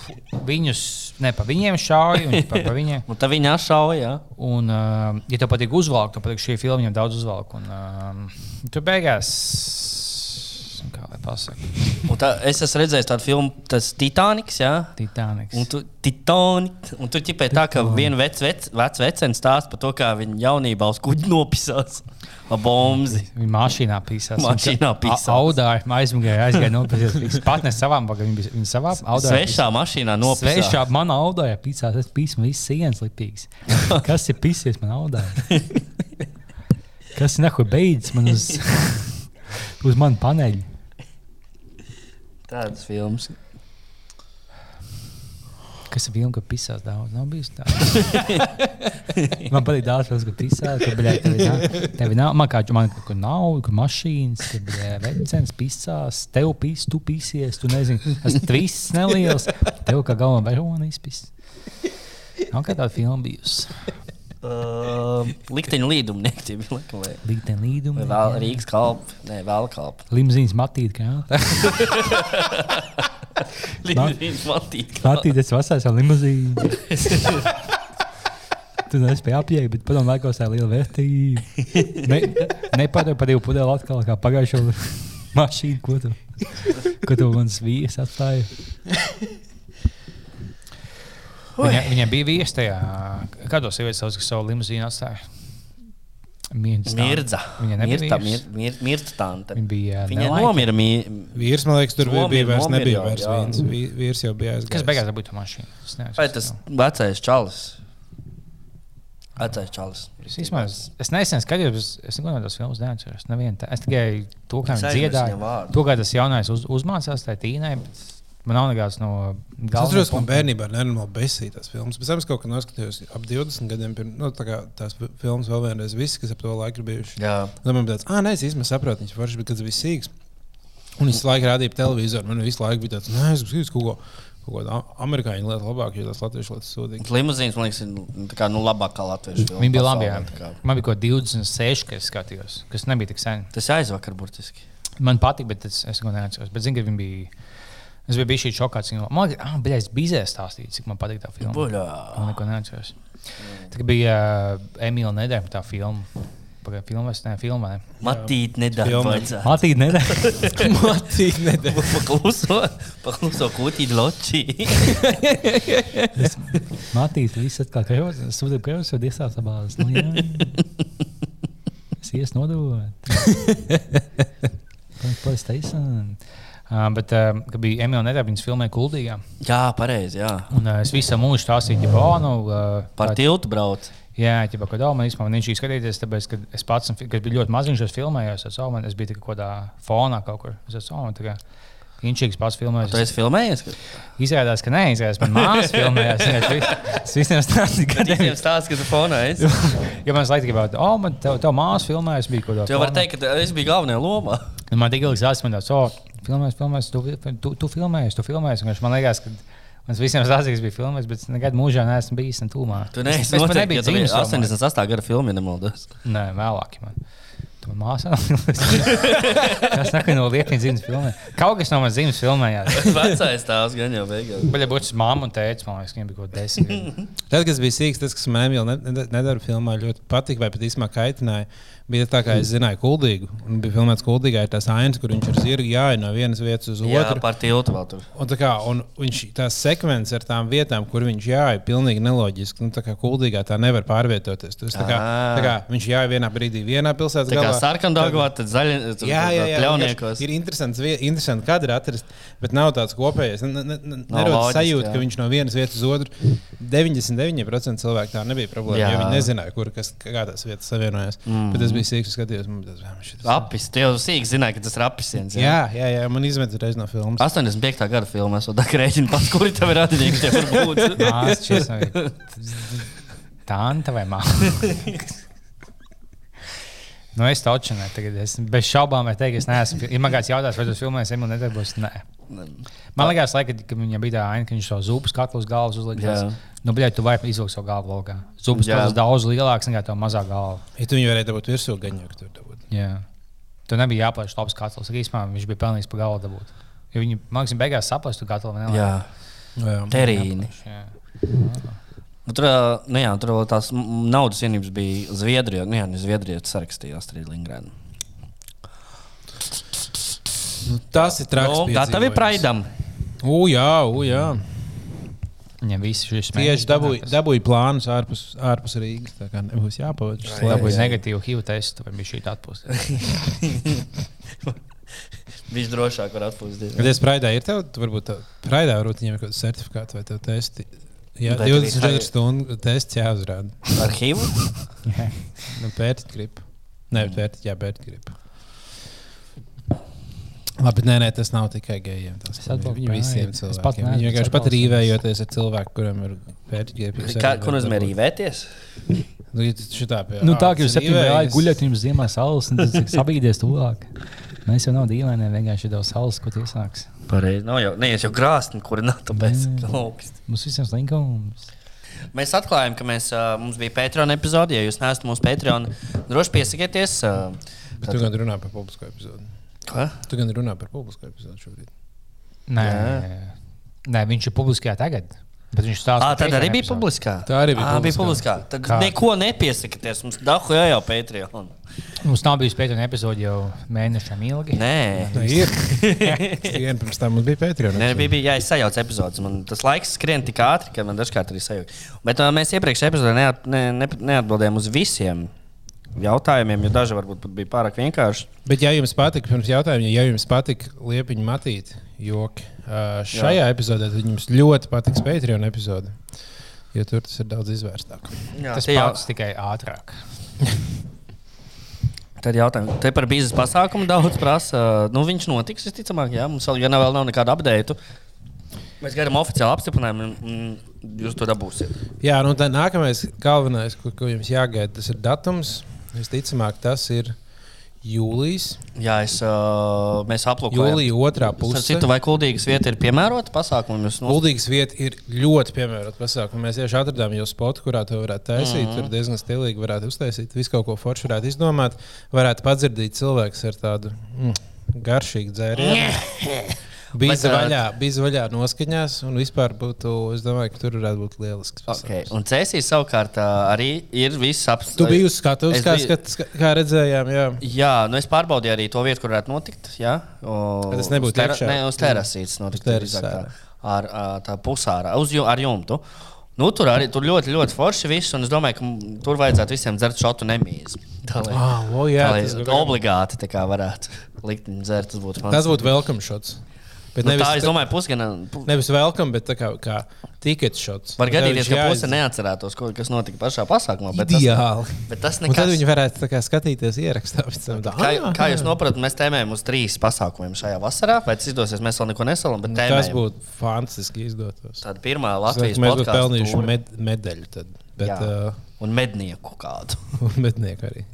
Speaker 2: viņus, ne pa viņiem šauj, un pa, pa viņiem.
Speaker 1: Un tā viņa šauja.
Speaker 2: Un, uh, ja tev patīk uzvalkt, tad patīk šī filma, viņam daudz uzvalk. Un, uh, tu beigās, kā lai pasakā,
Speaker 1: tā, es esmu redzējis tādu filmu, tas Titaniks. Jā?
Speaker 2: Titaniks.
Speaker 1: Un tu, Titanic, un tu ķipē tā, ka viena vecs vec, vec vecens stāsta par to, kā viņa jaunībā uz kuģa nopisās. Ar bomzi.
Speaker 2: Viņa mašīnā pīsās.
Speaker 1: Mašīnā pīsās.
Speaker 2: Audāja, aizmugāja, aizgāja nopirkt. Viņš (laughs) pat ne savām bagām, viņa viņa savā audāja.
Speaker 1: Svešā mašīnā nopisās.
Speaker 2: Svešā manā audājā pīsās, es pīsu man visas sienas lipīgas. (laughs) Kas ir pīsies man audājā? (laughs) Kas ir nehu beidzis man uz, uz manu paneļu?
Speaker 1: Tādas filmas.
Speaker 2: Kas ir filma, ka pisās daudz? Nav bijis tā. (laughs) man patīk daudz, filmas, ka pisās, ka bļā, tev, nav, tev nav, man kā man kaut kur nav, ka mašīnas, ka bļā, vecens pisās, tev pīs, tu pīsies, tu nezini, tas tvists neliels, tev kā galvenā verona izpis. Nav kā tāda filma bijusi.
Speaker 1: Uh, Likteņa līdumnieki tie (laughs) bija. laikam, vai-
Speaker 2: Līdien līdumi.
Speaker 1: Vai vēl Rīgas kalpa? Nē, vēl kalpa.
Speaker 2: Limzīnas matīt, kā.
Speaker 1: Līdzīgs matīt.
Speaker 2: Matīt, es vasarā ar limuzīnu. Tu nespēji apjēgt, bet padomā, laikos tā ir liela vērtība. (laughs) Ne, Nepadod par divu pudeli atkal, kā pagājušo (laughs) mašīnu, ko tu, ko tu man svījas atstāji. Viņa, viņam bija viesis tajā, kādos sievietes sauc, kas savu limuzīnu atstāja. Mirdza.
Speaker 1: Mirdza.
Speaker 2: Viņa nebija
Speaker 1: Mirta, mir, mir, mirta tante.
Speaker 2: Viņa bija
Speaker 1: Viņa
Speaker 2: nelaika.
Speaker 1: nomira. Mi...
Speaker 3: Vīrs, man liekas, tur
Speaker 1: Somija
Speaker 3: bija vairs
Speaker 1: nomira
Speaker 3: nebija vairs
Speaker 1: jā.
Speaker 3: viens. Vī- Vīrs jau bija aizgājis.
Speaker 2: Kas beigās? Es neatceros.
Speaker 1: Vai tas vecais čalis? Vecais čalis.
Speaker 2: Es, izmaz, es nesen skatījos, es, es neko no tās filmas neatceros. Tā- Es tikai to, kā viņš dziedāja,
Speaker 1: viņa
Speaker 2: to, kā tas jaunais uz, uzmācās tajā tīnai. bet Man nav nekāds no
Speaker 3: Es
Speaker 2: galvenajiem.
Speaker 3: atceros, ka man bērnībā nenormāli besīja tās filmas. Pēc tam es kaut kā noskatījos ap 20 gadiem. Pirms, nu, tā tās fi- filmas vēl vienreiz, visi, kas ap to laiku ir bijuši.
Speaker 1: Jā.
Speaker 3: Tad man bija tāds, ah, nē, es īstenībā saprotu, viņš forši, bet kad tas viss sīgs. Un visu laiku rādīja televizoru. Man visu laiku bija tāds, nē, es gribu kaut ko. Kaut kāda amerikāņu lieta labāk, jo tas latviešu lietas sūdīgi.
Speaker 1: Limuzīns, man liekas, ir nu, tā kā, nu, labākā latviešu filma.
Speaker 2: Viņi bija labi. Man bija kaut kādi 26, kas skatījos, kas nebija tik sen.
Speaker 1: Tas aizvakar burtiski.
Speaker 2: Man patīk, bet es, es neko neatceros. Bet zinu, ka viņi bija. Es biju bijis šokāts. viņa- Man liekas, ah, bija bizēs stāstīt, cik man patīk tā filma.
Speaker 1: Buļā.
Speaker 2: Man neko neatceros. Tā kā bija uh, Emīļa Nedēļa tā filma. Pagaidā filmā, ne, filmā. Ne.
Speaker 1: Matīt nedara. (laughs)
Speaker 2: Matīt, nedēļa.
Speaker 3: Matīgi, nedēļ.
Speaker 1: Pakluso, pakluso kūtīt loči.
Speaker 2: Matīs, viss atkal krevs, sūdzību krevs, jau iesāca bāzes. Nu, jā. es ies nodot. (laughs) Pēc taisnām. Uh, bet, uh, kad bija Emīļa Nedēļa, viņas filmēja Kuldīgā.
Speaker 1: Jā, pareizi, jā.
Speaker 2: Un uh, es visu mūžu stāstīju, ka, oh, nu, uh,
Speaker 1: Par
Speaker 2: tā-
Speaker 1: tiltu brauc.
Speaker 2: Jā, kā daudz man īstenībā viņš bija skatīties, tāpēc, ka es pats, kad biju ļoti maziņš, es filmēju, es, esmu, es biju kaut kādā fonā kaut kur. Es esmu tā kā inčīgs pats filmējis.
Speaker 1: Tu esi filmējies? ka-
Speaker 2: Izrādās, ka nē, izrādās, man māsa filmējās. Es Es visiem stāstīju, ka
Speaker 1: Visiem stāsta, ka tu fonā esi. (laughs)
Speaker 2: Ja man laikam bija, oh, man te, tev māsa filmējas, bija kaut kāda.
Speaker 1: Tu jau vari teikt, ka es biju galvenajā lomā.
Speaker 2: Man tik ilgi tāds, oh, filmēs, filmēs, tu, tu, tu filmējies, tu viņš Man liekas, ka man visiem stāstīja, ka es biju filmējis, bet es nekad mūžā neesmu bijis tūmā.
Speaker 1: Tu neesi
Speaker 2: es, es pat
Speaker 1: noteikti,
Speaker 2: nebiju
Speaker 1: ja tu biji
Speaker 2: dzimis.
Speaker 1: 88. gada filma, ja nemaldos.
Speaker 2: Nē, vēlāk. Man. Man māsā. (laughs) Tas nāk no lietām dzīves filmē. Kaut kas no manas dzīves filmē. (laughs)
Speaker 1: Vecais tēvs gan jau beigās.
Speaker 2: Baļā būtu mamma un tēvs, man liekas, viņiem bija kaut kāda desmit.
Speaker 3: Tad, kas bija sīgs, tas, kas man vēl nedara filmā, ļoti patika, vai pat īstenībā kaitināja. Bija tā, kā es zināju, kuldīgu. Un bija filmēts kuldīgā, ir tās ainas, kur viņš ar zirgu jāja no vienas vietas uz
Speaker 1: Jā,
Speaker 3: otru.
Speaker 1: par tiltu vēl tur.
Speaker 3: Un, tā kā, un viņš tās sekvences ar tām vietām, kur viņš jāja, ir pilnīgi neloģiski. Nu, tā kā kuldīgā tā nevar pārvietoties. Tas, tā kā, tā kā viņš jāja vienā brīdī vienā pilsētā.
Speaker 1: Tā kā sarkandāgā, tad zaļa.
Speaker 3: Jā, jā, jā
Speaker 1: Pļauniekos.
Speaker 3: Ir interesants, interesanti kadri atrast, bet nav tāds kopējais. Ne, ne, ne,
Speaker 1: Nav
Speaker 3: nerodas
Speaker 1: loģiski,
Speaker 3: sajūta,
Speaker 1: jā.
Speaker 3: ka viņš no vienas vietas uz otru 99% cilvēku tā nebija problēma.
Speaker 1: Jā.
Speaker 3: Jo viņi nezināja, kur kas, kā tās vietas savienojas. Mm. Bija sīgs, skatījos. Man, tas, "Ā, šitas-
Speaker 1: Apis, tie jau sīki zināja, ka tas ir apisiens.
Speaker 3: jā, jā, jā, man izmet reiz no filmas.
Speaker 1: 85. gada filmā, tā kā rēķina pats, kuri tev ir radinieki, tie var būt.
Speaker 2: Māsas, šis vai māte. Nu, es taču ne, tagad es bez šaubām varu teikt, ka es neesmu. Ja man kāds jautās, vai tas filmēs, Emīlija nedarbos, nē. Man liekas, laika, ka viņam bija tā aina, ka viņš to zupas katlu uz galvas uzlika. Nu, bet tu vari izvilkt savu galvu laukā.
Speaker 1: Jā.
Speaker 2: katls daudz lielāks nekā tā mazā galva.
Speaker 3: Ja tu viņu varēji dabūt virsū, gan jau tur dabūt.
Speaker 2: Jā. Tur nebija jāplēš labs katls. Īsumā viņš bija pelnījis pa galvu dabūt. Ja viņi, man liekas, beigās saprast, tu katlu vai ne?
Speaker 1: Jā,
Speaker 3: Jā.
Speaker 1: terīni.
Speaker 2: Jā.
Speaker 1: Nu, tur, nu, jā, tur vēl tās naudas vienības bija Zviedrijā. Nu, jā, ne Zviedrijā tas sarakstījās Strīdlingrēnā.
Speaker 3: Nu, tas ir traks.
Speaker 1: Nu, gatavi praidam.
Speaker 3: U, jā, u, jā.
Speaker 2: Viņam viss šis
Speaker 3: Tieši dabūju, dabūju plānus ārpus, ārpus Rīgas. Tā kā nebūs jāpavada. šis
Speaker 2: Dabūja negatīvu HIV testu, vai bija šī atpūsta. (laughs)
Speaker 1: Viņš drošāk var atpūsties.
Speaker 3: Bet es praidā ir tev, tu varbūt tev, praidā varbūt viņam ir kaut kāds certifikāts vai tev testi. Jā,
Speaker 1: Bet arī
Speaker 3: 24
Speaker 1: hai-
Speaker 3: stundu tests jāuzrāda.
Speaker 1: Ar HIV? (laughs)
Speaker 3: Nu, pērtiķa gripa. Nē, pērtiķa, jā, pērtiķa gripa. Labi, nē, nē, tas nav tikai gejiem. Tas
Speaker 2: Es atbalstu,
Speaker 3: ir visiem
Speaker 2: jā, es
Speaker 3: cilvēkiem.
Speaker 2: pat neesmu,
Speaker 3: Viņi vienkārši pat rīvējoties ar cilvēku, kuram ir.
Speaker 1: Kā, ko nozīmē rīvēties?
Speaker 3: Nu, ja šitā pie
Speaker 2: Nu, tā kā jūs gājat guļat, jums ziemā saules, un tas ir sabīdies tuvāk. Mēs jau nav dīvaini, vienkārši ir daudz saules, ko tu iesāksi.
Speaker 1: Pareizi. Nav jau, neies jau grāsni, kuri nav tāpēc augsti.
Speaker 2: Mums visiem slinkums.
Speaker 1: Mēs atklājām, ka mēs, uh, mums bija Patreon epizode. Ja jūs neesat mūsu Patreon, droši piesakieties. Uh,
Speaker 3: Bet tu gan runā par publisko epizodu.
Speaker 1: Ko?
Speaker 3: Tu gan runā par publisko epizodu šobrīd.
Speaker 2: Nē,
Speaker 1: Jā.
Speaker 2: nē, viņš ir publiskajā tagad. Bet viņš stāsta
Speaker 1: Ah,
Speaker 2: par
Speaker 1: tad arī
Speaker 2: Patreon
Speaker 1: bija
Speaker 2: epizodi.
Speaker 1: publiskā.
Speaker 3: Tā arī bija
Speaker 1: ah, bija
Speaker 3: publiskā.
Speaker 1: publiskā. Tad
Speaker 2: Kā?
Speaker 1: neko nepiesakieties. Mums dahu jau jau Patreon.
Speaker 2: Mums nav bijusi pēdējā epizode jau mēnešiem ilgi.
Speaker 1: Nē.
Speaker 3: Tā ir. Vienu pirms tam mums bija Patreon.
Speaker 1: Nē, bija, bija jā, es sajaucu epizodes. Man tas laiks skrien tik ātri, ka man dažkārt arī sajauc. Bet uh, mēs iepriekšējā epizodē neat, ne, ne, neatbildējām uz visiem jautājumiem, jo daži varbūt pat bija pārāk vienkārši.
Speaker 3: Bet, ja jums patika, pirms jautājuma, ja jums patika liepiņa matīt joki, šajā Jā. epizodē, tad jums ļoti patiks Patreon epizode. Jo tur tas ir daudz izvērstāk.
Speaker 1: Jā,
Speaker 2: Tas
Speaker 1: jau-
Speaker 2: pats tikai ātrāk. (laughs)
Speaker 1: Tad jautājums. Te par biznesa pasākumu daudz prasa. Nu, viņš notiks, visticamāk, jā. Mums vēl, ja nav, vēl nav nekāda update. Mēs gaidām oficiālu apstiprinājumu, un un jūs to dabūsiet.
Speaker 3: Jā, nu tā nākamais galvenais, ko, ko jums jāgaida, tas ir datums. Visticamāk, tas ir jūlijas.
Speaker 1: Jā, es, uh, mēs aplūkojam.
Speaker 3: Jūlija otrā puse.
Speaker 1: Citu, vai kuldīgas vieta ir piemērota pasākumam? Jūs nos-
Speaker 3: Kuldīgas vieta ir ļoti piemērota pasākuma. Mēs tieši atradām jau spotu, kurā to varētu taisīt. Mm. -hmm. Tur diezgan stilīgi varētu uztaisīt. Visu kaut ko foršu varētu izdomāt. Varētu padzirdīt cilvēks ar tādu mm, garšīgu dzērienu. (laughs) Bija vaļā, bija vaļā noskaņās, un vispār būtu, es domāju, ka tur varētu būt lielisks.
Speaker 1: Okay. Un Cēsīs savukārt arī ir viss apstākļus.
Speaker 3: Tu biji uz skatuves,
Speaker 1: Es
Speaker 3: kā,
Speaker 1: biju-
Speaker 3: skat, ska- kā redzējām. Jā.
Speaker 1: Jā, nu es pārbaudīju arī to vietu, kur varētu notikt. Jā, o,
Speaker 3: tas nebūtu
Speaker 1: tera-? Ne, uz terasītes notikt.
Speaker 3: Uz
Speaker 1: tā. Ar tā pusārā, uz ar jumtu. Nu, tur arī tur ļoti, ļoti forši viss, un es domāju, ka tur vajadzētu visiem dzert šotu nemīzi. Tā lai,
Speaker 3: Ah, o, jā,
Speaker 1: tā, lai obligāti tā kā varētu likt viņu dzert, tas būtu
Speaker 3: Tas būtu welcome shots. Bet
Speaker 1: Nu,
Speaker 3: nevis,
Speaker 1: tā, es domāju, pusgana. Pu...
Speaker 3: nevis welcome, bet kā, kā ticket shots.
Speaker 1: Var
Speaker 3: Un
Speaker 1: gadīties, ka puse neatcerētos, ko, kas notika pašā pasākumā. Bet
Speaker 3: Ideāli.
Speaker 1: Tas, bet tas
Speaker 3: Un tad
Speaker 1: nekas.
Speaker 3: viņi varētu kā, skatīties ierakstā. tā,
Speaker 1: Kā,
Speaker 3: "Ah,
Speaker 1: kā jūs
Speaker 3: jā."
Speaker 1: saprotat, mēs tēmējam uz trīs pasākumiem šajā vasarā. Vai tas izdosies, mēs vēl neko nesalam, bet
Speaker 3: Nu, Tas
Speaker 1: tēmējam.
Speaker 3: būtu fantastiski izdotos.
Speaker 1: Tāda pirmā Latvijas
Speaker 3: domāju, Mēs būtu pelnījuši med, medaļu. Tad, bet,
Speaker 1: Jā.
Speaker 3: uh,
Speaker 1: un mednieku kādu. (laughs)
Speaker 3: mednieku arī.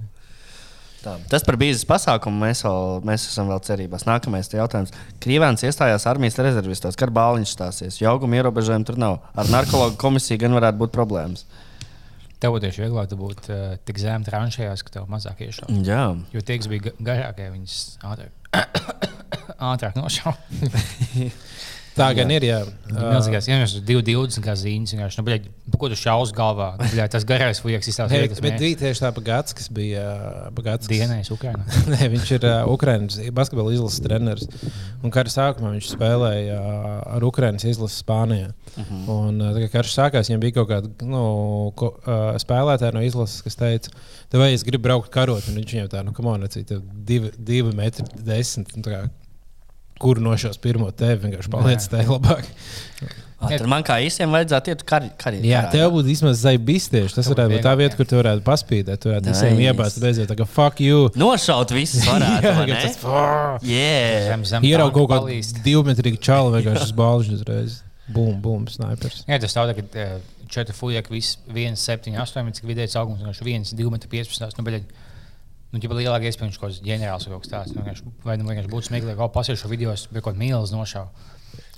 Speaker 1: Tā. Tas par biznesa pasākumu mēs, vēl, mēs esam vēl cerībās. Nākamais jautājums. Krīvēns iestājās armijas rezervistos, kad bāliņš stāsies. Jauguma ierobežojumu tur nav. Ar narkologu komisiju gan varētu būt problēmas.
Speaker 2: Tev būtu tieši vieglāk būt uh, tik zem tranšējās, ka tev mazāk iešauj.
Speaker 1: Jā,
Speaker 2: Jo tie, kas bija ga- garākie, viņas ātrāk, (coughs) ātrāk nošauja. (laughs)
Speaker 3: Tā gan ir. Jā.
Speaker 2: Milzīgās, ja mēs 2,20 kā zīmes, nu, bļaļ, ko tu šaus galvā? Nu, bļaļ, tas garais fujaks izstāsta vietas.
Speaker 3: bet bija tieši tā Bagāts, kas bija Bagāts.
Speaker 2: Dienais Ukrainā. (laughs)
Speaker 3: Nē, viņš ir uh, Ukraiņas basketbola izlases treneris. Un kara sākumā viņš spēlēja uh, ar Ukraiņas izlasi Spānijā. Uh -huh. Un, uh, kā karš sākās, viņam bija kaut kāda nu, ko, uh, spēlētāja no izlases, kas teica, tev vai es gribu braukt karot. Un viņš viņam tā, nu, kam on, tev divi, divi metri desmit. Nu, Kur no šos pirmo tevi vienkārši paliec tajā labāk?
Speaker 1: Ā, Tad man kā īsiem vajadzētu iet kar karjerā.
Speaker 3: Jā, tev būtu vismaz zaibistieši. Tas
Speaker 2: Tev būtu
Speaker 3: varētu būt tā vieta, kur tu varētu paspīdēt. Tu varētu visiem iebāzt beidzot, tā kā fuck you.
Speaker 1: Nošaut visus (laughs) varētu.
Speaker 3: tas.
Speaker 1: Jā,
Speaker 2: Zem, zem
Speaker 3: Ieraugot kaut kādu divmetrīgu čalu vienkārši uz balžu uzreiz. Bum, bum, snipers.
Speaker 2: Jā, tas tā, ka eh, četri viss 1, 7, 8, cik vidējais augums, vienkārši 1, 2, 15. Nu, bļaļ, nu, ja lielāka iespēja, viņš kaut kāds ģenerāls vai kaut kas tāds. Nu, vienkārši- Vai nu vienkārši būtu smieklīgi, kaut pasiešu video, bija kaut kāds mīlis nošāva.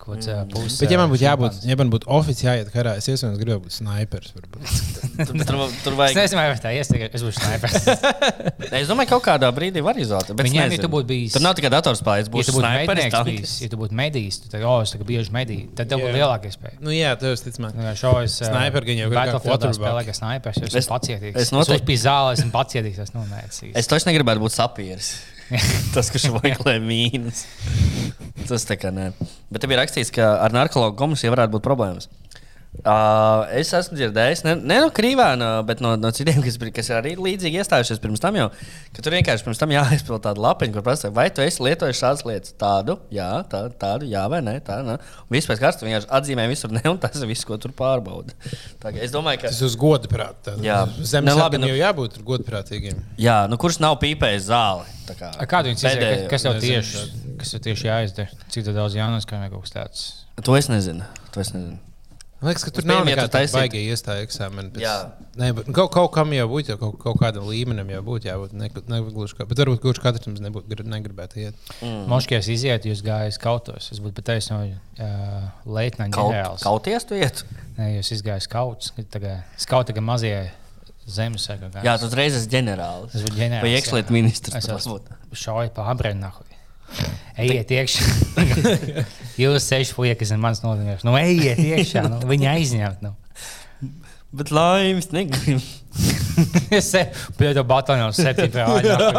Speaker 2: Kaut kāds, eh, puses,
Speaker 3: Bet, ja man
Speaker 2: eh,
Speaker 3: būtu jābūt, ja man būtu oficiāli jāiet karā, es iespējams gribētu būt snipers. varbūt. (laughs)
Speaker 1: tur, tur, tur
Speaker 2: Es
Speaker 1: vajag.
Speaker 2: nezinu, vai tā iestiek, es būšu snipers. (laughs)
Speaker 1: Es domāju, ka kaut kādā brīdī var izvēlēties. bet es
Speaker 2: Viņiem, ja
Speaker 1: nezinu.
Speaker 2: tu būtu bijis-
Speaker 1: Tur nav tikai datorspējas,
Speaker 2: Ja
Speaker 1: būs
Speaker 2: būtu
Speaker 1: sniperis,
Speaker 2: bijis, ja tu būtu medijs, tad, oh, es tagad bieži medīju, tad tev būtu lielāka iespēja.
Speaker 3: Nu, jā, tev visticamāk.
Speaker 2: Nu, jā, Šo es
Speaker 3: Sniper gan jau kā
Speaker 2: Battlefieldā
Speaker 3: quarterback.
Speaker 2: spēlēju, ka snipers, jo es
Speaker 1: Es-
Speaker 2: esmu pacietīgs.
Speaker 1: es
Speaker 2: Es
Speaker 1: noteikti-
Speaker 2: uzpīju zāli, esmu pacietīgs,
Speaker 1: Es taču negribētu būt sapieris. (laughs) Tas, kurš meklē mīnus. Tas tā kā nē. Bet te bija rakstīts, ka ar narkotiku komisiju varētu būt problēmas. Uh, es esmu dzirdējis, ne, ne no Krīvēna, bet no, no citiem, kas, kas ir arī līdzīgi iestājušies pirms tam, jau, ka tur vienkārši pirms tam jāizpild tāda lapiņa, kur prasa, vai tu esi lietojis šādas lietas. Tādu, jā, tā, tādu, jā, vai nē, tā. Ne. Vispār kārtas vienkārši atzīmē visur, ne, un tas ir viss, ko tur pārbauda. Tā Es domāju, ka.
Speaker 3: Tas uz godu prātā.
Speaker 1: Jā.
Speaker 3: Zemes
Speaker 1: Ne, labi, nu-
Speaker 3: jau jābūt godprātīgiem.
Speaker 1: Jā, nu kurš nav pīpējis zāli? Tā Kā,
Speaker 2: Kādu viņi izsaka?
Speaker 1: pēdējo-
Speaker 2: Kas tev
Speaker 3: nezinu,
Speaker 2: tieši, kas tev tieši jāizdara? Cik daudz jānos, kā kaut kas tāds?
Speaker 1: To es nezinu. To es nezinu.
Speaker 3: Man liekas, ka tur nav nekāda
Speaker 1: taisītu-
Speaker 3: baigta iestāja eksāmena. pēc-
Speaker 1: Jā.
Speaker 3: Nē, bet kaut, kaut kam jau būtu, kaut, kaut kādam līmenim jau būtu jābūt. Ne, ne, gluži kā, bet varbūt kurš katrs mums nebūtu, gri- negribētu iet.
Speaker 2: Mm. Moškijas iziet, jūs gājat kautos. Es būtu pateicis no uh, Leitnanta
Speaker 1: Kaut,
Speaker 2: ģenerālis.
Speaker 1: kauties tu iet?
Speaker 2: Nē, jūs izgājat kauts. Skauta, ka mazie zemes saka.
Speaker 1: Jā, tu uzreiz esi ģenerālis.
Speaker 2: Es būtu ģenerālis.
Speaker 1: Vai iekšlietu ministrs?
Speaker 2: Es
Speaker 1: tas
Speaker 2: esmu šauju pa abrēnu. Ejiet iekšā. (laughs) Jūs seši puikas, kas ir mans nozīmējums. Nu, ejiet iekšā. Nu, viņa aizņemt. Nu.
Speaker 1: Bet laimes negribu. (laughs)
Speaker 2: Es pieņemu bataljonu septiņā gādā.